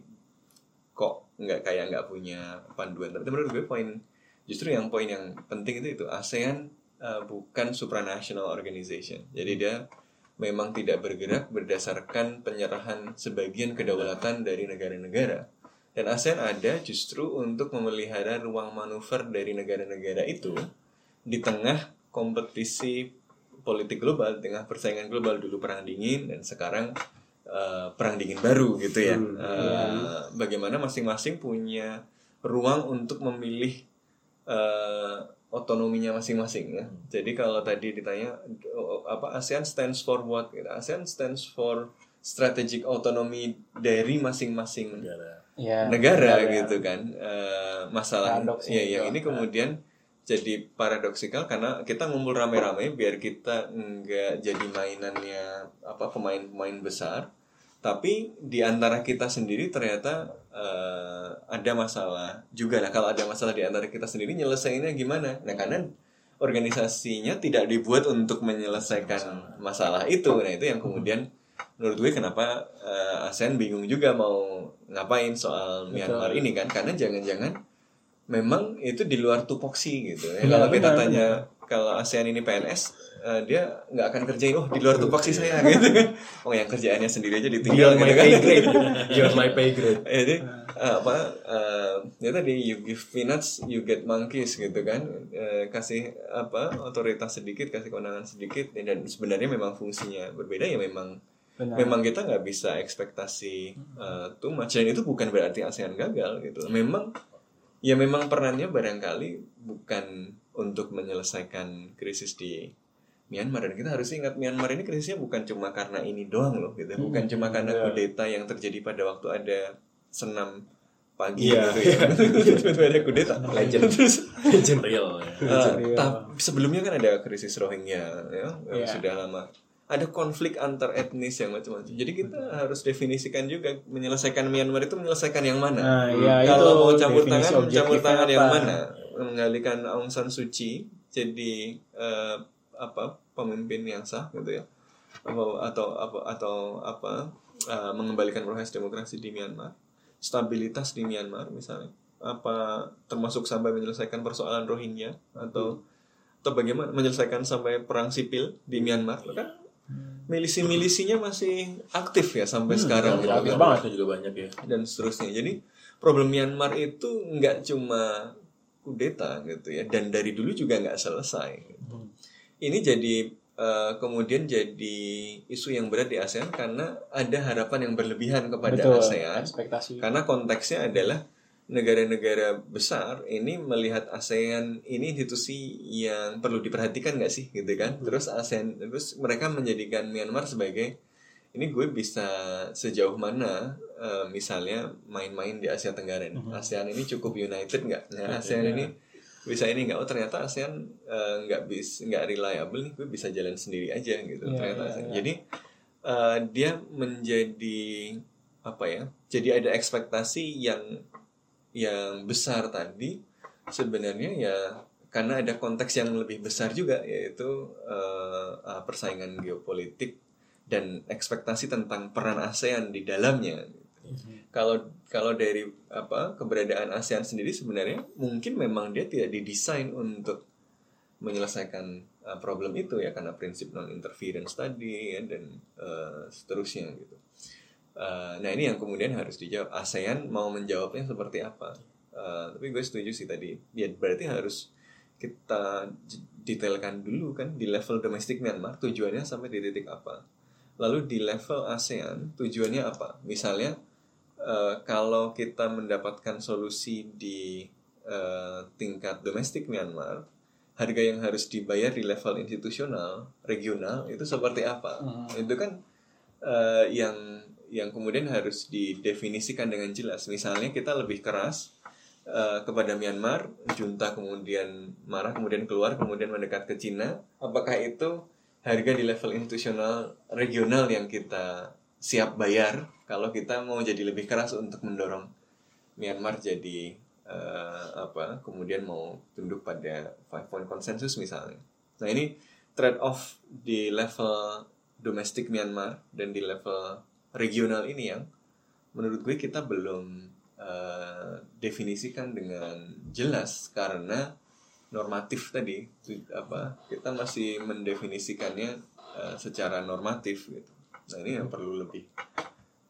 kok nggak kayak nggak punya panduan? Tapi menurut gue poin justru yang poin yang penting itu itu. ASEAN uh, bukan supranational organization. Jadi dia memang tidak bergerak berdasarkan penyerahan sebagian kedaulatan dari negara-negara. Dan ASEAN ada justru untuk memelihara ruang manuver dari negara-negara itu di tengah kompetisi politik global di tengah persaingan global. Dulu perang dingin dan sekarang uh, perang dingin baru gitu ya. Hmm, Uh, bagaimana masing-masing punya ruang untuk memilih uh, otonominya masing-masing ya. Jadi kalau tadi ditanya oh, apa ASEAN stands for what? Gitu. ASEAN stands for strategic autonomy dari masing-masing Negara. Iya. negara Negara. gitu kan. Eh, masalah ya juga. ini kemudian jadi paradoksikal karena kita ngumpul rame-rame biar kita nggak jadi mainannya apa pemain-pemain besar tapi di antara kita sendiri ternyata eh, ada masalah juga nah kalau ada masalah di antara kita sendiri nyelesainnya gimana? Nah karena organisasinya tidak dibuat untuk menyelesaikan masalah itu. Nah itu yang kemudian menurut gue kenapa eh, ASEAN bingung juga mau ngapain soal Myanmar ini kan? Karena jangan-jangan memang itu di luar tupoksi gitu. Ya, Iya, kalau kita benar, tanya kalau ASEAN ini PNS eh, dia nggak akan kerjain oh di luar tupoksi saya gitu kan. Oh yang kerjaannya sendiri aja ditinggal Beyond my gitu kan. pay grade. Beyond my pay grade. Jadi eh, apa eh, ya tadi you give peanuts you get monkeys gitu kan Eh, kasih apa otoritas sedikit kasih kewenangan sedikit dan sebenarnya memang fungsinya berbeda ya memang Benar. memang kita nggak bisa ekspektasi uh, too much dan itu bukan berarti ASEAN gagal gitu memang ya memang perannya barangkali bukan untuk menyelesaikan krisis di Myanmar dan kita harus ingat Myanmar ini krisisnya bukan cuma karena ini doang loh gitu bukan cuma karena Iya. kudeta yang terjadi pada waktu ada senam pagi Iya, gitu ya tiba-tiba ada kudeta Legend. terus real ya. Uh, Iya. tap- sebelumnya kan ada krisis Rohingya ya yang Iya. sudah lama ada konflik antar etnis yang macam-macam jadi kita harus definisikan juga menyelesaikan Myanmar itu menyelesaikan yang mana Nah, iya, kalau itu mau campur tangan campur tangan yang apa? mana mengalihkan Aung San Suu Kyi jadi eh, apa pemimpin yang sah gitu ya apa atau apa atau apa eh, mengembalikan proses demokrasi di Myanmar stabilitas di Myanmar misalnya apa termasuk sampai menyelesaikan persoalan Rohingya atau atau bagaimana menyelesaikan sampai perang sipil di Myanmar kan milisi-milisinya masih aktif ya sampai sekarang gitu aktif kan banget. Juga banyak ya. dan seterusnya. Jadi problem Myanmar itu nggak cuma kudeta gitu ya, dan dari dulu juga nggak selesai. gitu. Ini jadi eh, kemudian jadi isu yang berat di ASEAN karena ada harapan yang berlebihan kepada Betul, ASEAN. ekspektasi. Karena konteksnya adalah negara-negara besar ini melihat ASEAN ini institusi yang perlu diperhatikan nggak sih gitu kan terus ASEAN terus mereka menjadikan Myanmar sebagai ini gue bisa sejauh mana eh, misalnya main-main di Asia Tenggara nih. ASEAN ini cukup united nggak nah, ASEAN ini bisa ini nggak oh ternyata ASEAN nggak bis nggak reliable nih gue bisa jalan sendiri aja gitu Iya, ternyata iya, ASEAN. iya. jadi eh, dia menjadi apa ya jadi ada ekspektasi yang yang besar tadi sebenarnya ya karena ada konteks yang lebih besar juga yaitu eh, persaingan geopolitik dan ekspektasi tentang peran ASEAN di dalamnya. Kalau kalau dari apa keberadaan ASEAN sendiri sebenarnya mungkin memang dia tidak didesain untuk menyelesaikan eh, problem itu ya karena prinsip non interference tadi ya, dan eh, seterusnya gitu. Eh, nah ini yang kemudian harus dijawab. ASEAN mau menjawabnya seperti apa? Eh, tapi gue setuju sih tadi. Ya berarti harus kita detailkan dulu kan di level domestik Myanmar tujuannya sampai di titik apa. Lalu di level ASEAN tujuannya apa? Misalnya eh, kalau kita mendapatkan solusi di eh, tingkat domestik Myanmar, harga yang harus dibayar di level institusional regional itu seperti apa? Itu kan eh, yang yang kemudian harus didefinisikan dengan jelas. Misalnya kita lebih keras eh, kepada Myanmar, junta kemudian marah, kemudian keluar, kemudian mendekat ke Cina. Apakah itu harga di level institusional regional yang kita siap bayar kalau kita mau jadi lebih keras untuk mendorong Myanmar jadi eh, apa? Kemudian mau tunduk pada five point consensus misalnya. Nah ini trade off di level domestik Myanmar dan di level regional ini yang menurut gue kita belum eh, definisikan dengan jelas karena normatif tadi apa kita masih mendefinisikannya eh, secara normatif gitu. Nah ini yang perlu lebih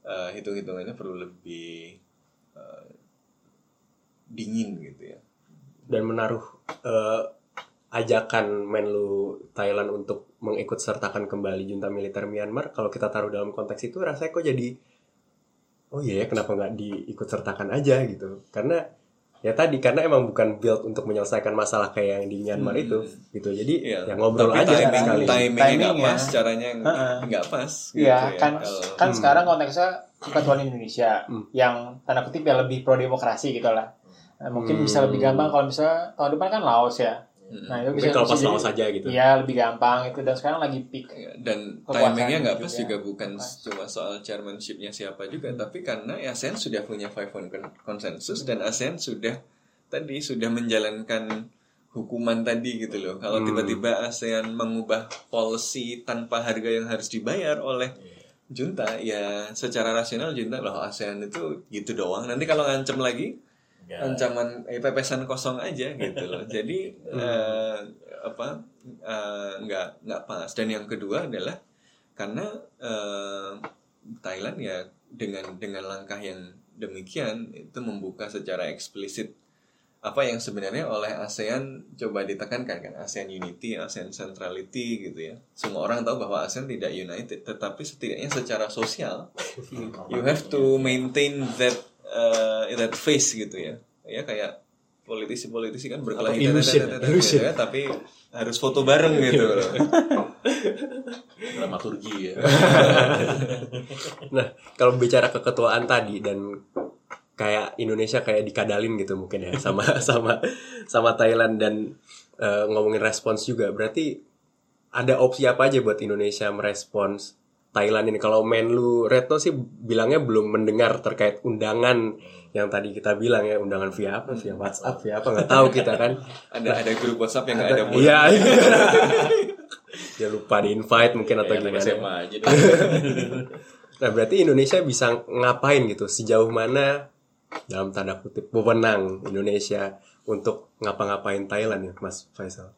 eh, hitung-hitungannya perlu lebih eh, dingin gitu ya. dan menaruh eh, ajakan Menlu Thailand untuk mengikut sertakan kembali junta militer Myanmar kalau kita taruh dalam konteks itu rasanya kok jadi oh iya ya kenapa nggak diikut sertakan aja gitu karena ya tadi karena emang bukan build untuk menyelesaikan masalah kayak yang di Myanmar Hmm. itu gitu jadi Iya. ya ngobrol Tapi aja timing, sekali timingnya nggak Timingnya. pas, caranya nggak- Heeh. nggak pas. gitu Iya, ya. kan Kalau- kan Hmm. sekarang konteksnya keketuaan Indonesia Hmm. yang tanda kutip ya lebih pro demokrasi gitu lah. Nah, mungkin Hmm. bisa lebih gampang kalau misalnya tahun depan kan Laos ya. Nah, itu bisa kalau pas bisa Laos jadi- aja gitu Iya, lebih gampang itu dan sekarang lagi peak. Dan timingnya nggak pas juga. bukan Pas. cuma soal chairmanshipnya siapa juga tapi karena ASEAN sudah punya five point con- consensus dan ASEAN sudah tadi sudah menjalankan hukuman tadi gitu loh kalau Hmm. tiba-tiba ASEAN mengubah policy tanpa harga yang harus dibayar oleh junta ya secara rasional junta loh ASEAN itu gitu doang nanti kalau ngancem lagi Ya. ancaman eh, pepesan kosong aja gitu loh. Jadi eh, apa eh, nggak nggak pas. Dan yang kedua adalah karena eh, Thailand ya dengan dengan langkah yang demikian itu membuka secara eksplisit apa yang sebenarnya oleh ASEAN coba ditekankan kan ASEAN Unity, ASEAN Centrality gitu ya. Semua orang tahu bahwa ASEAN tidak united, tetapi setidaknya secara sosial you have to maintain that uh, that face gitu ya. Ya kayak politisi-politisi kan berkelahi ya, tapi harus foto bareng gitu loh. dramaturgi ya. Nah, kalau bicara keketuaan tadi dan kayak Indonesia kayak dikadalin gitu mungkin ya sama sama sama Thailand dan eh, ngomongin respons juga. Berarti ada opsi apa aja buat Indonesia merespons Thailand ini? Kalau Menlu Retno sih bilangnya belum mendengar terkait undangan yang tadi kita bilang ya undangan via apa via WhatsApp via apa nggak tahu kita kan Ada ada grup WhatsApp yang nggak ada mulut. iya dia lupa di invite mungkin atau anak gimana SMA aja. Nah, berarti Indonesia bisa ngapain gitu? Sejauh mana dalam tanda kutip wewenang Indonesia untuk ngapa-ngapain Thailand ya, Mas Faisal?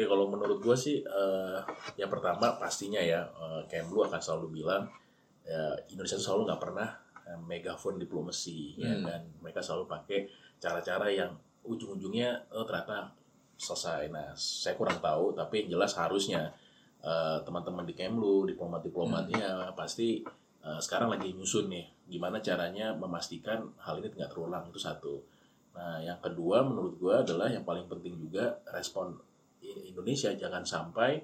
Oke, kalau menurut gue sih, eh, yang pertama pastinya ya, eh, Kemlu akan selalu bilang, ya, Indonesia itu selalu nggak pernah eh, megaphone diplomasi, ya Hmm. kan? Mereka selalu pakai cara-cara yang ujung-ujungnya oh, ternyata selesai. Nah, saya kurang tahu, tapi yang jelas harusnya eh, teman-teman di Kemlu, diplomat-diplomatnya pasti eh, sekarang lagi nyusun nih, gimana caranya memastikan hal ini tidak terulang itu satu. Nah, yang kedua menurut gue adalah yang paling penting juga respon Indonesia jangan sampai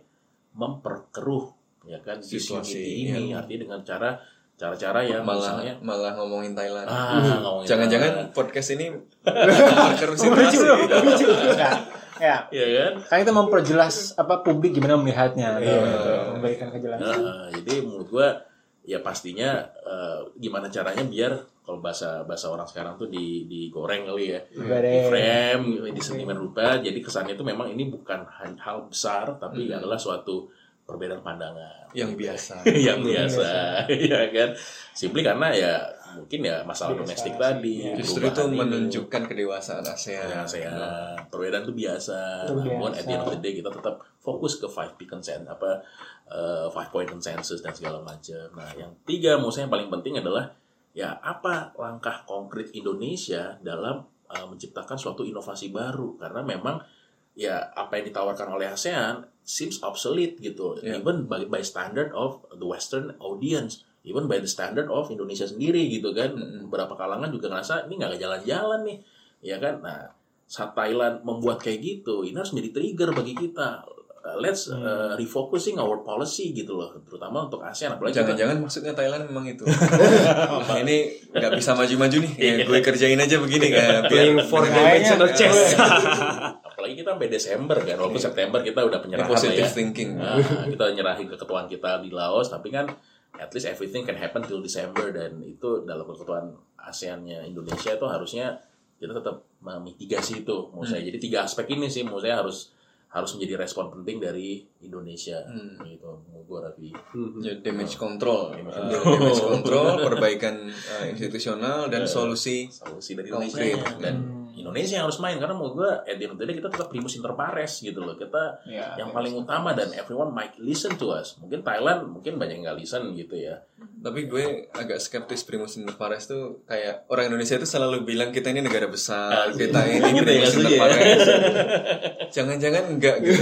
memperkeruh ya kan Situasi, ini iya. artinya dengan cara cara-cara yang malah misalnya malah ngomongin Thailand. ah ngomongin Jangan-jangan Thailand. podcast ini memperkeruh situasi. Enggak. Ya, ya kan kan kita memperjelas apa publik gimana melihatnya, Iya. gitu. memberikan kejelasan. Nah, jadi menurut gua ya pastinya eh, gimana caranya biar kalau bahasa bahasa orang sekarang tuh di digoreng kali ya. Di frame di seniman rupa. Jadi kesannya itu memang ini bukan hal besar tapi Hmm. adalah suatu perbedaan pandangan. Yang biasa. yang biasa. Ya kan? Simply karena ya mungkin ya masalah Biasa domestik sih, tadi ya. Justru itu menunjukkan kedewasaan ASEAN. Ya, saya perbedaan itu biasa. Namun at the end of the day kita tetap fokus ke five peak consensus apa eh, five point consensus dan segala macam. Nah, yang tiga menurut saya yang paling penting adalah ya apa langkah konkret Indonesia dalam eh, menciptakan suatu inovasi baru karena memang ya apa yang ditawarkan oleh ASEAN seems obsolete gitu Ya. even by, by standard of the western audience even by the standard of Indonesia sendiri gitu kan beberapa kalangan juga ngerasa ini nggak jalan-jalan nih ya kan nah saat Thailand membuat kayak gitu ini harus menjadi trigger bagi kita Uh, let's uh, refocusing our policy gitu loh terutama untuk ASEAN apalagi Jangan-jangan maksudnya Thailand memang itu. Wah, ini nggak bisa maju-maju nih. Ya, gue kerjain aja begini kan. Playing four dimensional chess. apalagi kita sampai Desember kan walaupun September kita udah penyerahan lah positive ya thinking. Nah, kita nyerahin keketuaan kita di Laos tapi kan at least everything can happen till December dan itu dalam keketuaan ASEAN-nya Indonesia itu harusnya kita tetap memitigasi itu menurut saya. Jadi tiga aspek ini sih menurut saya harus harus menjadi respon penting dari Indonesia Hmm. gitu menurut gua Raffi. Ya, damage control, Damage Uh, damage control, perbaikan uh, institusional dan solusi. solusi dari. Indonesia dan Indonesia yang harus main karena menurut gua at the end of the day kita tetap primus inter pares gitu loh kita Ya, yang paling utama dan everyone might listen to us mungkin Thailand mungkin banyak yang nggak listen gitu ya Tapi gue agak skeptis primus inter pares tuh kayak orang Indonesia itu selalu bilang kita ini negara besar, Ah, kita ini gitu ya, primus setuju inter ya. pares. Jangan-jangan enggak gitu.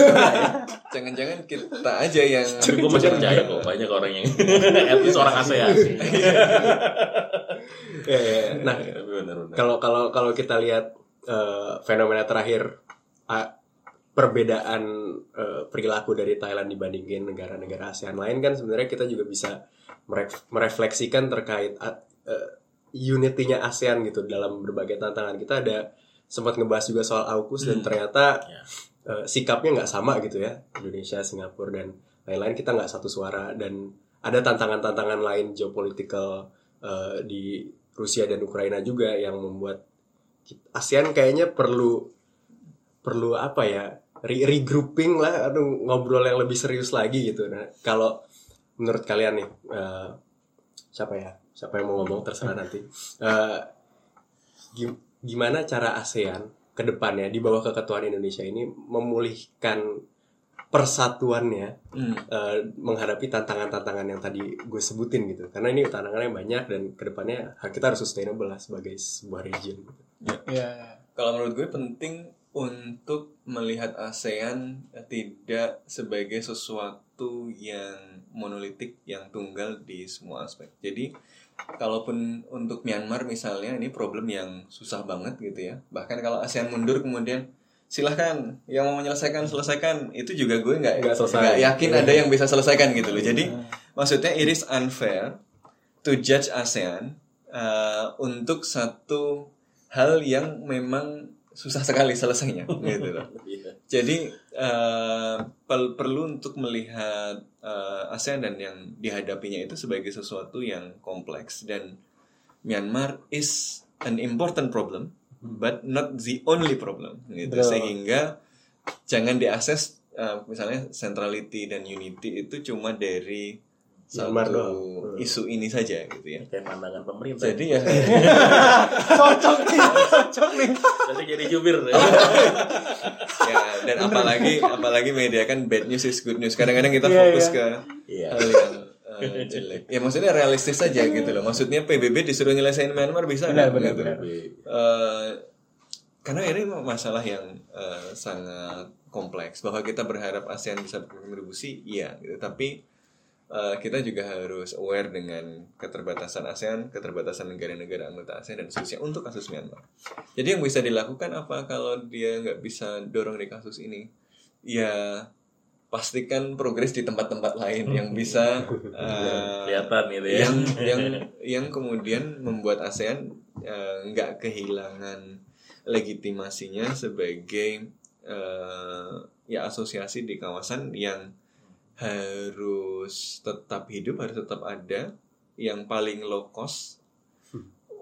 Jangan-jangan kita aja yang tapi gue masih percaya kok banyak orang yang at least orang ASEAN Ya, ya, ya. Nah, benar-benar kalau kalau kalau kita lihat eh, fenomena terakhir ah, perbedaan eh, perilaku dari Thailand dibandingin negara-negara ASEAN lain kan sebenarnya kita juga bisa meref- merefleksikan terkait ah, eh, unity-nya ASEAN gitu dalam berbagai tantangan. Kita ada sempat ngebahas juga soal AUKUS dan ternyata Ya. eh, sikapnya nggak sama gitu ya Indonesia, Singapura dan lain-lain kita nggak satu suara dan ada tantangan-tantangan lain geopolitical eh, di Rusia dan Ukraina juga yang membuat ASEAN kayaknya perlu perlu apa ya re- regrouping lah aduh ngobrol yang lebih serius lagi gitu. Nah kalau menurut kalian nih eh, siapa ya siapa yang mau ngomong terserah nanti. Gim- gimana cara ASEAN ke depannya di bawah keketuaan Indonesia ini memulihkan persatuannya Hmm. eh, menghadapi tantangan-tantangan yang tadi gue sebutin gitu. Karena ini tantangannya banyak dan ke depannya kita harus sustainable lah sebagai sebuah region Iya. Kalau menurut gue penting untuk melihat ASEAN tidak sebagai sesuatu yang monolitik, yang tunggal di semua aspek. Jadi, kalaupun untuk Myanmar misalnya ini problem yang susah banget gitu ya. Bahkan kalau ASEAN mundur kemudian silahkan yang mau menyelesaikan selesaikan itu juga gue nggak Nggak yakin ada yang bisa selesaikan gitu loh. Jadi maksudnya it is unfair to judge ASEAN uh, untuk satu hal yang memang susah sekali selesainya gitu loh. Iya. Jadi uh, pel- perlu untuk melihat uh, ASEAN dan yang dihadapinya itu sebagai sesuatu yang kompleks dan Myanmar is an important problem but not the only problem gitu sehingga jangan diakses uh, misalnya centrality dan unity itu cuma dari Myanmar satu doang. isu ini saja gitu ya. Kayak pandangan pemerintah. Jadi ya Cocok nih, cocok nih. Nanti jadi jubir. ya dan apalagi apalagi media kan bad news is good news. Kadang-kadang kita Iya, fokus iya. ke Iya. hal yang uh, jelek. Ya maksudnya realistis saja gitu loh. Maksudnya PBB disuruh nyelesain Myanmar bisa Benar, nggak? benar, Gitu. benar. Eh, karena ini masalah yang eh, sangat kompleks bahwa kita berharap ASEAN bisa berkontribusi iya gitu tapi eh, kita juga harus aware dengan keterbatasan ASEAN keterbatasan negara-negara anggota ASEAN dan seterusnya untuk kasus Myanmar jadi yang bisa dilakukan apa kalau dia nggak bisa dorong di kasus ini ya pastikan progres di tempat-tempat lain yang bisa eh, Kelihatan gitu ya. yang yang yang kemudian membuat ASEAN eh, nggak kehilangan legitimasinya sebagai eh, ya asosiasi di kawasan yang harus tetap hidup harus tetap ada yang paling low cost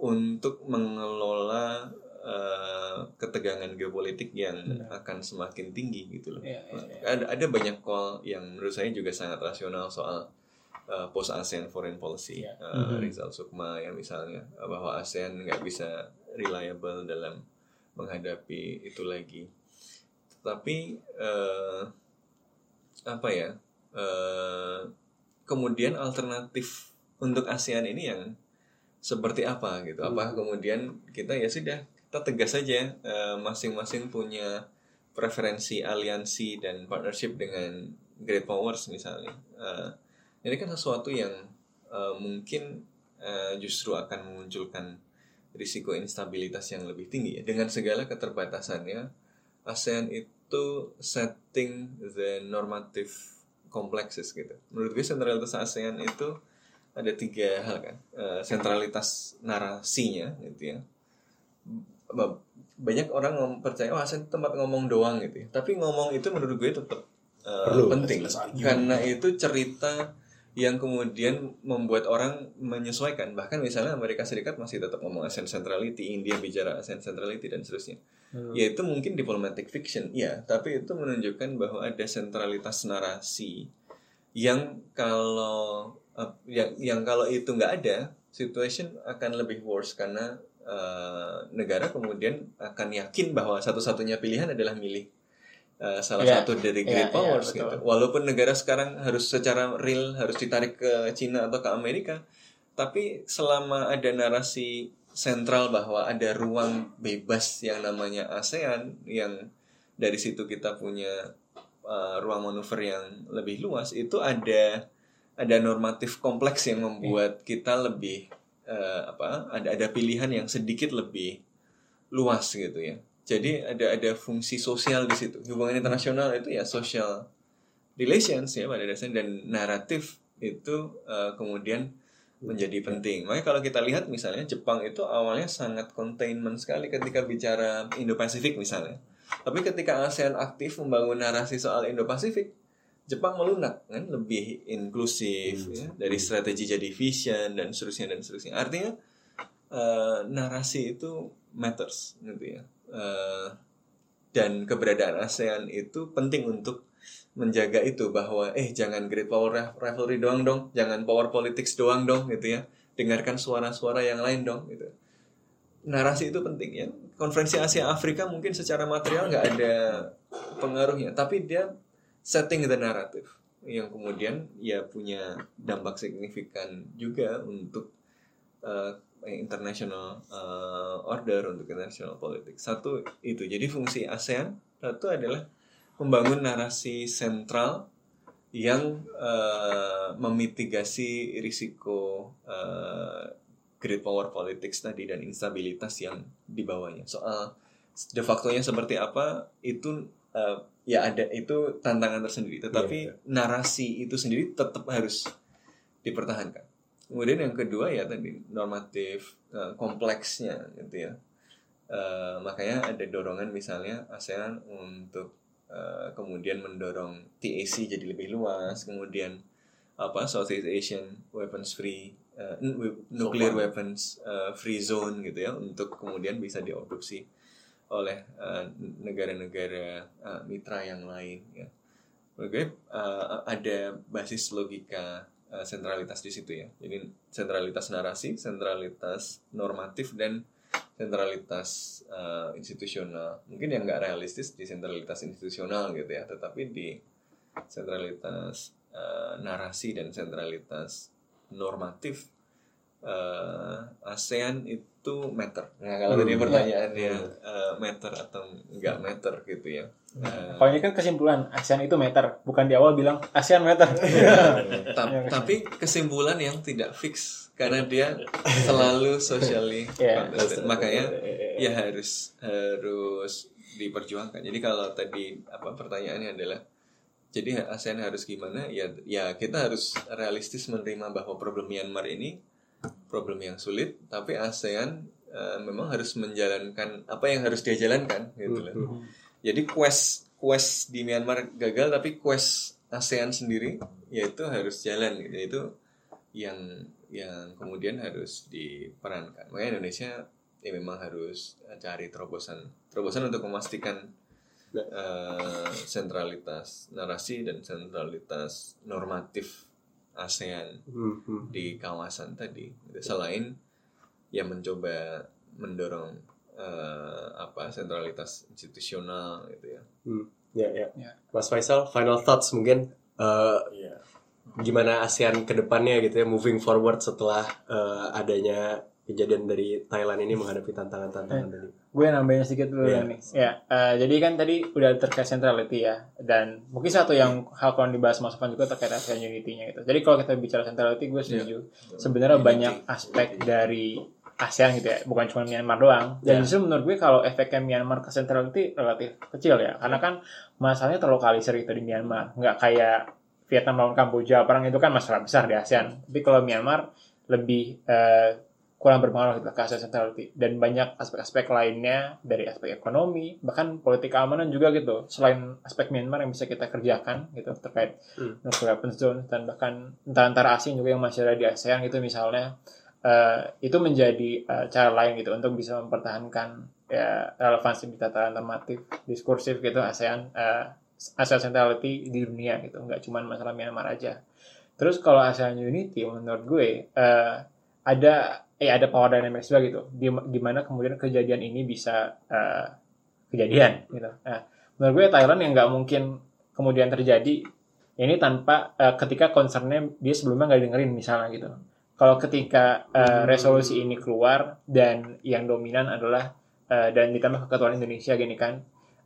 untuk mengelola eh, ketegangan geopolitik yang akan semakin tinggi gitu loh. Iya, iya, iya. ada ada banyak call yang menurut saya juga sangat rasional soal uh, post ASEAN foreign policy Iya. uh, Rizal Sukma yang misalnya uh, bahwa ASEAN nggak bisa reliable dalam menghadapi itu lagi. Tapi uh, apa ya uh, kemudian alternatif untuk ASEAN ini yang seperti apa gitu apa kemudian kita ya sudah kita tegas saja uh, masing-masing punya preferensi aliansi dan partnership dengan great powers misalnya. Eh, ini kan sesuatu yang eh, mungkin eh, justru akan memunculkan risiko instabilitas yang lebih tinggi ya. Dengan segala keterbatasannya, ASEAN itu setting the normative complexes gitu. Menurut gue sentralitas ASEAN itu ada tiga hal kan. Eh, sentralitas narasinya gitu ya ba- banyak orang percaya wah ASEAN tempat ngomong doang gitu ya. Tapi ngomong itu menurut gue tetap uh, Perlu. penting karena itu cerita yang kemudian membuat orang menyesuaikan. Bahkan misalnya Amerika Serikat masih tetap ngomong ASEAN centrality, India bicara ASEAN centrality dan seterusnya. Yaitu mungkin diplomatic fiction, ya, tapi itu menunjukkan bahwa ada sentralitas narasi yang kalau uh, yang yang kalau itu nggak ada, situation akan lebih worse karena uh, negara kemudian akan yakin bahwa satu-satunya pilihan adalah milih uh, salah Iya. satu dari great iya, powers betul. gitu. Walaupun negara sekarang harus secara real harus ditarik ke Cina atau ke Amerika, tapi selama ada narasi sentral bahwa ada ruang bebas yang namanya ASEAN yang dari situ kita punya uh, ruang manuver yang lebih luas itu ada ada normatif kompleks yang membuat kita lebih uh, apa ada ada pilihan yang sedikit lebih luas gitu ya. Jadi ada ada fungsi sosial di situ. Hubungan internasional itu ya social relations ya pada dasarnya dan naratif itu uh, kemudian menjadi penting. Makanya kalau kita lihat misalnya Jepang itu awalnya sangat containment sekali ketika bicara Indo-Pasifik misalnya. Tapi ketika ASEAN aktif membangun narasi soal Indo-Pasifik, Jepang melunak kan lebih inklusif ya, dari strategi jadi vision dan seterusnya dan seterusnya. Artinya eh, narasi itu matters gitu ya. Eh, dan keberadaan ASEAN itu penting untuk menjaga itu bahwa eh jangan great power riv- rivalry doang dong, jangan power politics doang dong gitu ya. Dengarkan suara-suara yang lain dong gitu. narasi itu penting ya. Konferensi Asia Afrika mungkin secara material nggak ada pengaruhnya, tapi dia setting the narrative yang kemudian ya punya dampak signifikan juga untuk uh, international uh, order untuk international politics. Satu itu. Jadi fungsi ASEAN satu adalah membangun narasi sentral yang uh, memitigasi risiko uh, great power politics tadi dan instabilitas yang dibawanya. Soal de facto-nya seperti apa itu uh, ya ada itu tantangan tersendiri. Tetapi Iya, narasi itu sendiri tetap harus dipertahankan. Kemudian yang kedua ya tadi normatif uh, kompleksnya gitu ya. Uh, makanya ada dorongan misalnya ASEAN untuk uh, kemudian mendorong TAC jadi lebih luas, kemudian apa Southeast Asian weapons free uh, nuclear weapons uh, free zone gitu ya untuk kemudian bisa diadopsi oleh uh, negara-negara uh, mitra yang lain ya. Oke, uh, ada basis logika uh, sentralitas di situ ya. Jadi sentralitas narasi, sentralitas normatif dan sentralitas uh, institusional. Mungkin yang nggak realistis di sentralitas institusional gitu ya, tetapi di sentralitas uh, narasi dan sentralitas normatif uh, ASEAN itu matter. Nah, kalau tadi Hmm. pertanyaannya uh, matter atau nggak matter gitu ya. Uh, Kalau ini kan kesimpulan ASEAN itu meter, bukan di awal bilang ASEAN meter. Ta- tapi kesimpulan yang tidak fix karena dia selalu socially Iya. contested. makanya ya harus harus diperjuangkan. Jadi kalau tadi apa pertanyaannya adalah jadi ASEAN harus gimana? Ya ya kita harus realistis menerima bahwa problem Myanmar ini problem yang sulit. Tapi ASEAN eh, memang harus menjalankan apa yang harus dia jalankan gitu loh. Jadi quest quest di Myanmar gagal tapi quest ASEAN sendiri yaitu harus jalan gitu. Itu yang yang kemudian harus diperankan makanya Indonesia ya memang harus cari terobosan terobosan untuk memastikan eh, sentralitas narasi dan sentralitas normatif ASEAN Hmm, hmm. di kawasan tadi selain ya mencoba mendorong eh, apa sentralitas institusional gitu ya Hmm, ya, ya. Ya. Mas Faisal, final thoughts mungkin eh, Iya. Gimana ASEAN ke depannya gitu ya, moving forward setelah eh, adanya kejadian dari Thailand ini menghadapi tantangan-tantangan tadi. gue nambahin sedikit dulu ya nih. Ya, eh, jadi kan tadi udah terkait centrality ya, dan mungkin satu yang hal kalau dibahas masukan juga terkait ASEAN Unity-nya gitu. Jadi kalau kita bicara centrality, gue setuju. Sebenarnya Unity. banyak aspek dari ASEAN gitu ya, bukan cuma Myanmar doang. Dan Ya. justru menurut gue kalau efeknya Myanmar ke centrality relatif kecil ya, karena kan masalahnya terlokalisir gitu di Myanmar, nggak kayak Vietnam lawan Kamboja, perang itu kan masalah besar di ASEAN. Tapi kalau Myanmar lebih eh, kurang berpengaruh gitu ke ASEAN centrality dan banyak aspek-aspek lainnya dari aspek ekonomi bahkan politik keamanan juga gitu selain aspek Myanmar yang bisa kita kerjakan gitu terkait Hmm. nuclear weapons zone dan bahkan antara antara asing juga yang masih ada di ASEAN gitu misalnya eh, itu menjadi eh, cara lain gitu untuk bisa mempertahankan ya relevansi di tataran normatif diskursif gitu ASEAN eh, ASEAN centrality di dunia gitu nggak cuma masalah Myanmar aja. Terus kalau ASEAN Unity menurut gue eh, ada eh ada power dynamics juga gitu gimana kemudian kejadian ini bisa eh, kejadian gitu. Nah menurut gue Thailand yang nggak mungkin kemudian terjadi ini tanpa eh, ketika concernnya dia sebelumnya nggak dengerin misalnya gitu. Kalau ketika eh, resolusi ini keluar dan yang dominan adalah eh, dan ditambah keketuaan Indonesia gini kan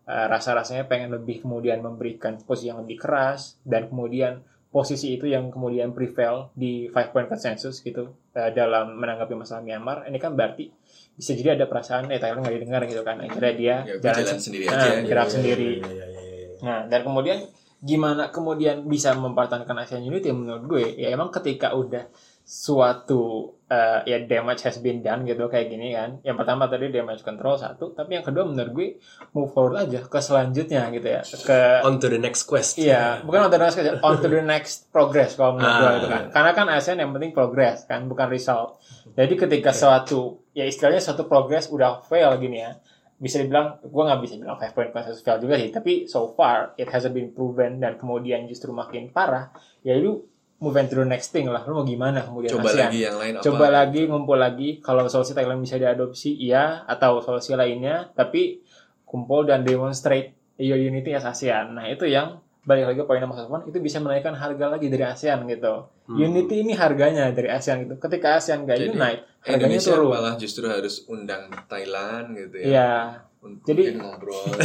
eh, rasa-rasanya pengen lebih kemudian memberikan posisi yang lebih keras dan kemudian posisi itu yang kemudian prevail di five point consensus gitu eh, dalam menanggapi masalah Myanmar. Ini kan berarti bisa jadi ada perasaan eh Thailand nggak didengar gitu kan. Akhirnya dia ya gue jalan sendiri aja. gerak Iya, sendiri iya, iya, iya, iya. Nah, dan kemudian gimana kemudian bisa mempertahankan ASEAN Unity menurut gue? Ya emang ketika udah suatu eh, ya damage has been done gitu kayak gini kan. Yang pertama tadi damage control satu, tapi yang kedua menurut gue move forward aja ke selanjutnya gitu ya. Ke On to the next quest. Iya, bukan on to the next on to the next progress kalau menurut gue Ah. itu kan. Karena kan ASEAN yang penting progress kan, bukan result. Jadi ketika suatu ya istilahnya suatu progress udah fail gini ya, bisa dibilang gue nggak bisa bilang five point consensus fail juga sih, tapi so far it hasn't been proven dan kemudian justru makin parah, ya itu move on to the next thing lah. Lu mau gimana kemudian Coba ASEAN? lagi yang lain apa? Coba lagi ngumpul lagi kalau solusi Thailand bisa diadopsi iya atau solusi lainnya tapi kumpul dan demonstrate your unity as ASEAN. Nah, itu yang balik lagi poin Mas Sofwan itu bisa menaikkan harga lagi dari ASEAN gitu. Unity ini harganya dari ASEAN gitu. Ketika ASEAN gak Jadi, unite, harganya Indonesia turun. malah justru harus undang Thailand gitu ya. Iya. Untuk Jadi- mungkin ngobrol.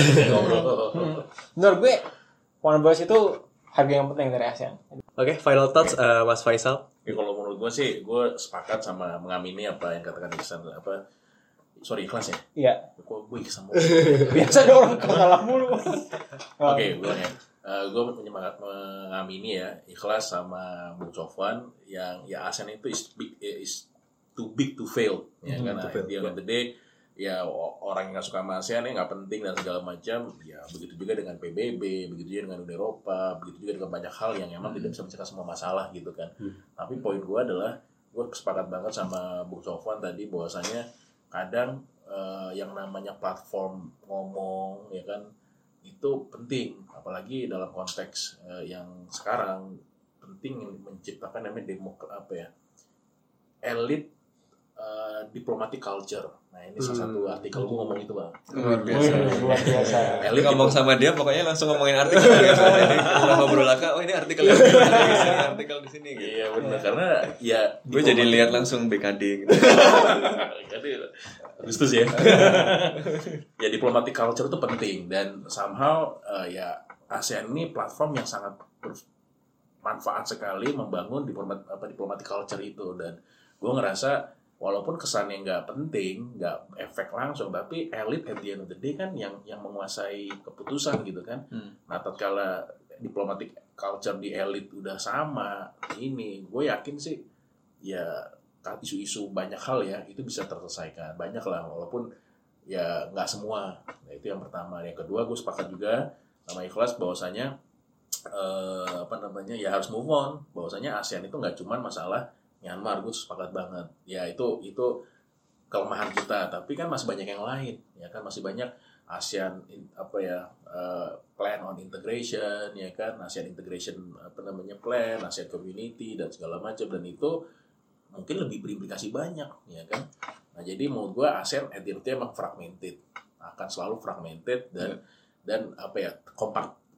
Hmm. Menurut gue One Voice itu harga yang penting dari ASEAN. Oke, final thoughts eh, Mas Faisal. Ya, kalau menurut gue sih, gue sepakat sama mengamini apa yang katakan Iksan. Apa, sorry, ikhlas ya? Iya. Kok gue Iksan mau? Biasa ada orang kalah mulu. Oke, gue ya. gue menyemangat mengamini ya ikhlas sama Bung Sofwan yang ya ASEAN itu is big eh, is too big to fail ya kan to fail, di end of the day ya orang yang nggak suka sama ASEAN ya nggak penting dan segala macam ya begitu juga dengan PBB begitu juga dengan Uni Eropa begitu juga dengan banyak hal yang emang tidak bisa mencegah semua masalah gitu kan. Tapi poin gue adalah gue sepakat banget sama Bung Sofwan tadi bahwasanya kadang eh, yang namanya platform ngomong ya kan itu penting. Apalagi dalam konteks eh, yang sekarang penting menciptakan namanya demok apa ya elit eh, diplomatic culture nah ini salah satu artikel gue ngomong itu bang Luar biasa. Luar biasa. elit ngomong sama dia pokoknya langsung ngomongin artikel biasanya. Jadi kalau ngobrol laka, oh ini artikel di sini, artikel di sini gitu. iya benar karena ya Gue jadi lihat langsung BKD gitu. Jadi Agustus ya. ya diplomatic culture itu penting dan somehow eh, ya ASEAN ini platform yang sangat bermanfaat sekali membangun diplomat apa diplomatic culture itu dan gue ngerasa walaupun kesannya nggak penting nggak efek langsung tapi elit at the end of the day kan yang yang menguasai keputusan gitu kan. Hmm. nah tatkala diplomatic culture di elit udah sama ini gue yakin sih ya isu-isu banyak hal ya itu bisa terselesaikan. Banyak lah walaupun ya nggak semua. Nah, itu yang pertama. Yang kedua gue sepakat juga sama ikhlas bahwasanya eh, apa namanya ya harus move on. Bahwasanya ASEAN itu nggak cuma masalah Myanmar gue sepakat banget. Ya itu itu kelemahan kita tapi kan masih banyak yang lain ya kan? Masih banyak ASEAN apa ya eh, plan on integration ya kan? ASEAN integration apa namanya plan ASEAN community dan segala macam. Dan itu mungkin lebih berimplikasi banyak ya kan? Nah jadi menurut gua ASEAN at the emang fragmented. Akan selalu fragmented dan dan apa ya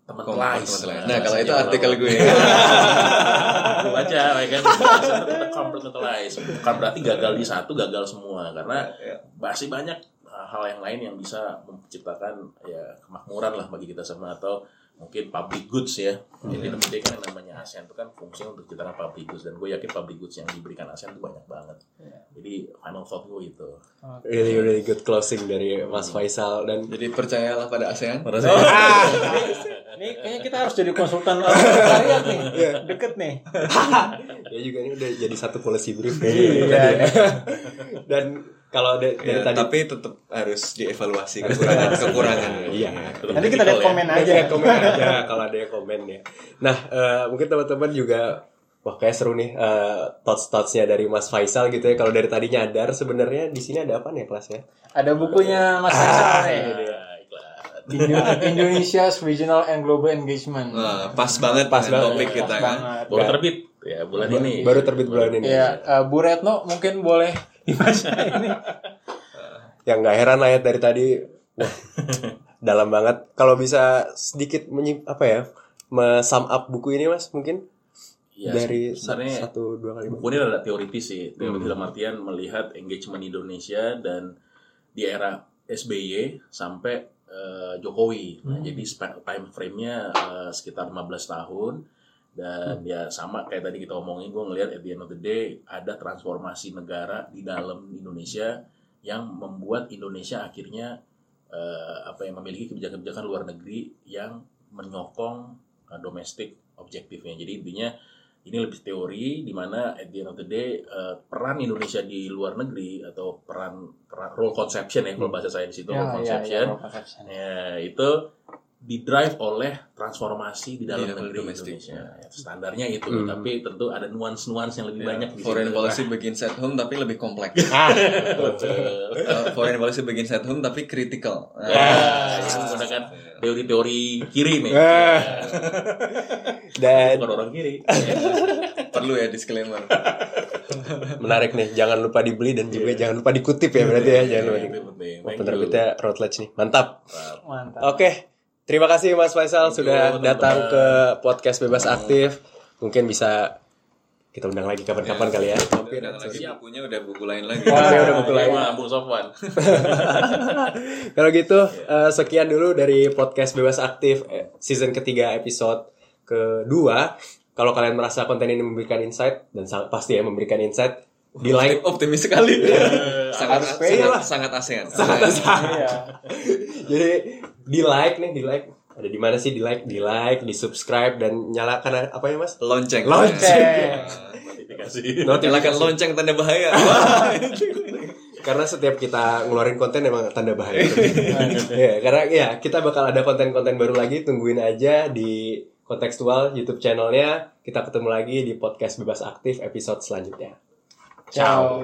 compartmentalized Compartmentalized. Nah, kalau itu artikel gue. Gue baca ya kan? Compartmentalized bukan berarti gagal di satu gagal semua. Karena masih banyak uh, hal yang lain yang bisa menciptakan ya kemakmuran lah bagi kita semua. Atau mungkin public goods ya. Jadi Hmm. lebih kan yang namanya ASEAN itu kan fungsi untuk menciptakan public goods dan gue yakin public goods yang diberikan ASEAN itu banyak banget. Jadi final thought gue itu. Really really good closing dari Mas Faisal dan Jadi percayalah pada ASEAN. Ini kayaknya kita harus jadi konsultan sekalian nih. Deket nih. ya juga ini udah jadi satu policy brief Iya. dan kalau da- dari Ya, tadi tapi tetap harus dievaluasi kekurangan kekurangan. iya Nanti kita lihat komen aja. Lihat komen aja kalau ada yang komen ya. Nah, eh, mungkin teman-teman juga wah kayak seru nih eh, thoughts-thoughtsnya dari Mas Faisal gitu ya. Kalau dari tadi nyadar sebenarnya di sini ada apa nih kelas ya? Ada bukunya Mas Faisal nih. Ah. Indo- Indonesia's Regional and Global Engagement. Nah, pas banget Pas banget. topik kita Pas kan. banget. Baru terbit ya bulan ini. Baru terbit bulan ini. Ya, eh, Bu Retno mungkin boleh dibaca ini. Yang nggak heran ya dari tadi wah, dalam banget. Kalau bisa sedikit menyim, apa ya? sum up buku ini Mas mungkin Ya, dari sebenarnya satu dua kali. buku ini ada teoritis sih teoritis dalam artian melihat engagement Indonesia dan di era SBY sampai eh, Jokowi nah, jadi spa- time frame-nya eh, sekitar 15 tahun dan ya sama kayak tadi kita omongin gue ngelihat at the end of the day ada transformasi negara di dalam Indonesia yang membuat Indonesia akhirnya eh, apa yang memiliki kebijakan-kebijakan luar negeri yang menyokong eh, domestik objektifnya. Jadi intinya ini lebih teori di mana at the end of the day eh, peran Indonesia di luar negeri atau peran, peran role conception ya kalau bahasa saya di situ Ya, role ya, conception ya, role conception. ya, itu didrive oleh transformasi di dalam Di level negeri domestik. Indonesia Ya, standarnya itu Hmm. tapi tentu ada nuans-nuans yang lebih Ya, banyak di foreign situ. policy begins at home tapi lebih kompleks. Betul. Uh, foreign policy begins at home tapi critical. Nah, Ya, ini menggunakan teori-teori kiri nih. Ah. Ya, Dan bukan orang kiri. Ya. perlu ya disclaimer. Menarik nih, jangan lupa dibeli dan juga jangan lupa dikutip ya berarti ya, jangan lupa Itu dikutip. penting. Oh, Thank penerbitnya Routledge nih, mantap. Mantap. Oke, terima kasih Mas Faisal Thank you, sudah teman-teman. datang ke podcast Bebas Aktif. Mungkin bisa kita undang lagi kapan-kapan kali ya. Tapi udah lagi bukunya udah buku lain lagi. Wah, you. udah buku lain. Wah, Bung Sofwan. Kalau gitu, eh, sekian dulu dari podcast Bebas Aktif eh, season ketiga episode kedua. Kalau kalian merasa konten ini memberikan insight dan sang- pasti ya memberikan insight, di like Optimis sekali. sangat Harus pede sangat, lah. sangat ASEAN. Iya. Jadi di like nih, di like. Ada di mana sih di like? Di like, di subscribe dan nyalakan apa ya mas? Lonceng. Lonceng. Notifikasi. Nyalakan lonceng tanda bahaya. Karena setiap kita ngeluarin konten emang tanda bahaya. ya, karena ya kita bakal ada konten-konten baru lagi. Tungguin aja di kontekstual YouTube channelnya. Kita ketemu lagi di podcast bebas aktif episode selanjutnya. Ciao.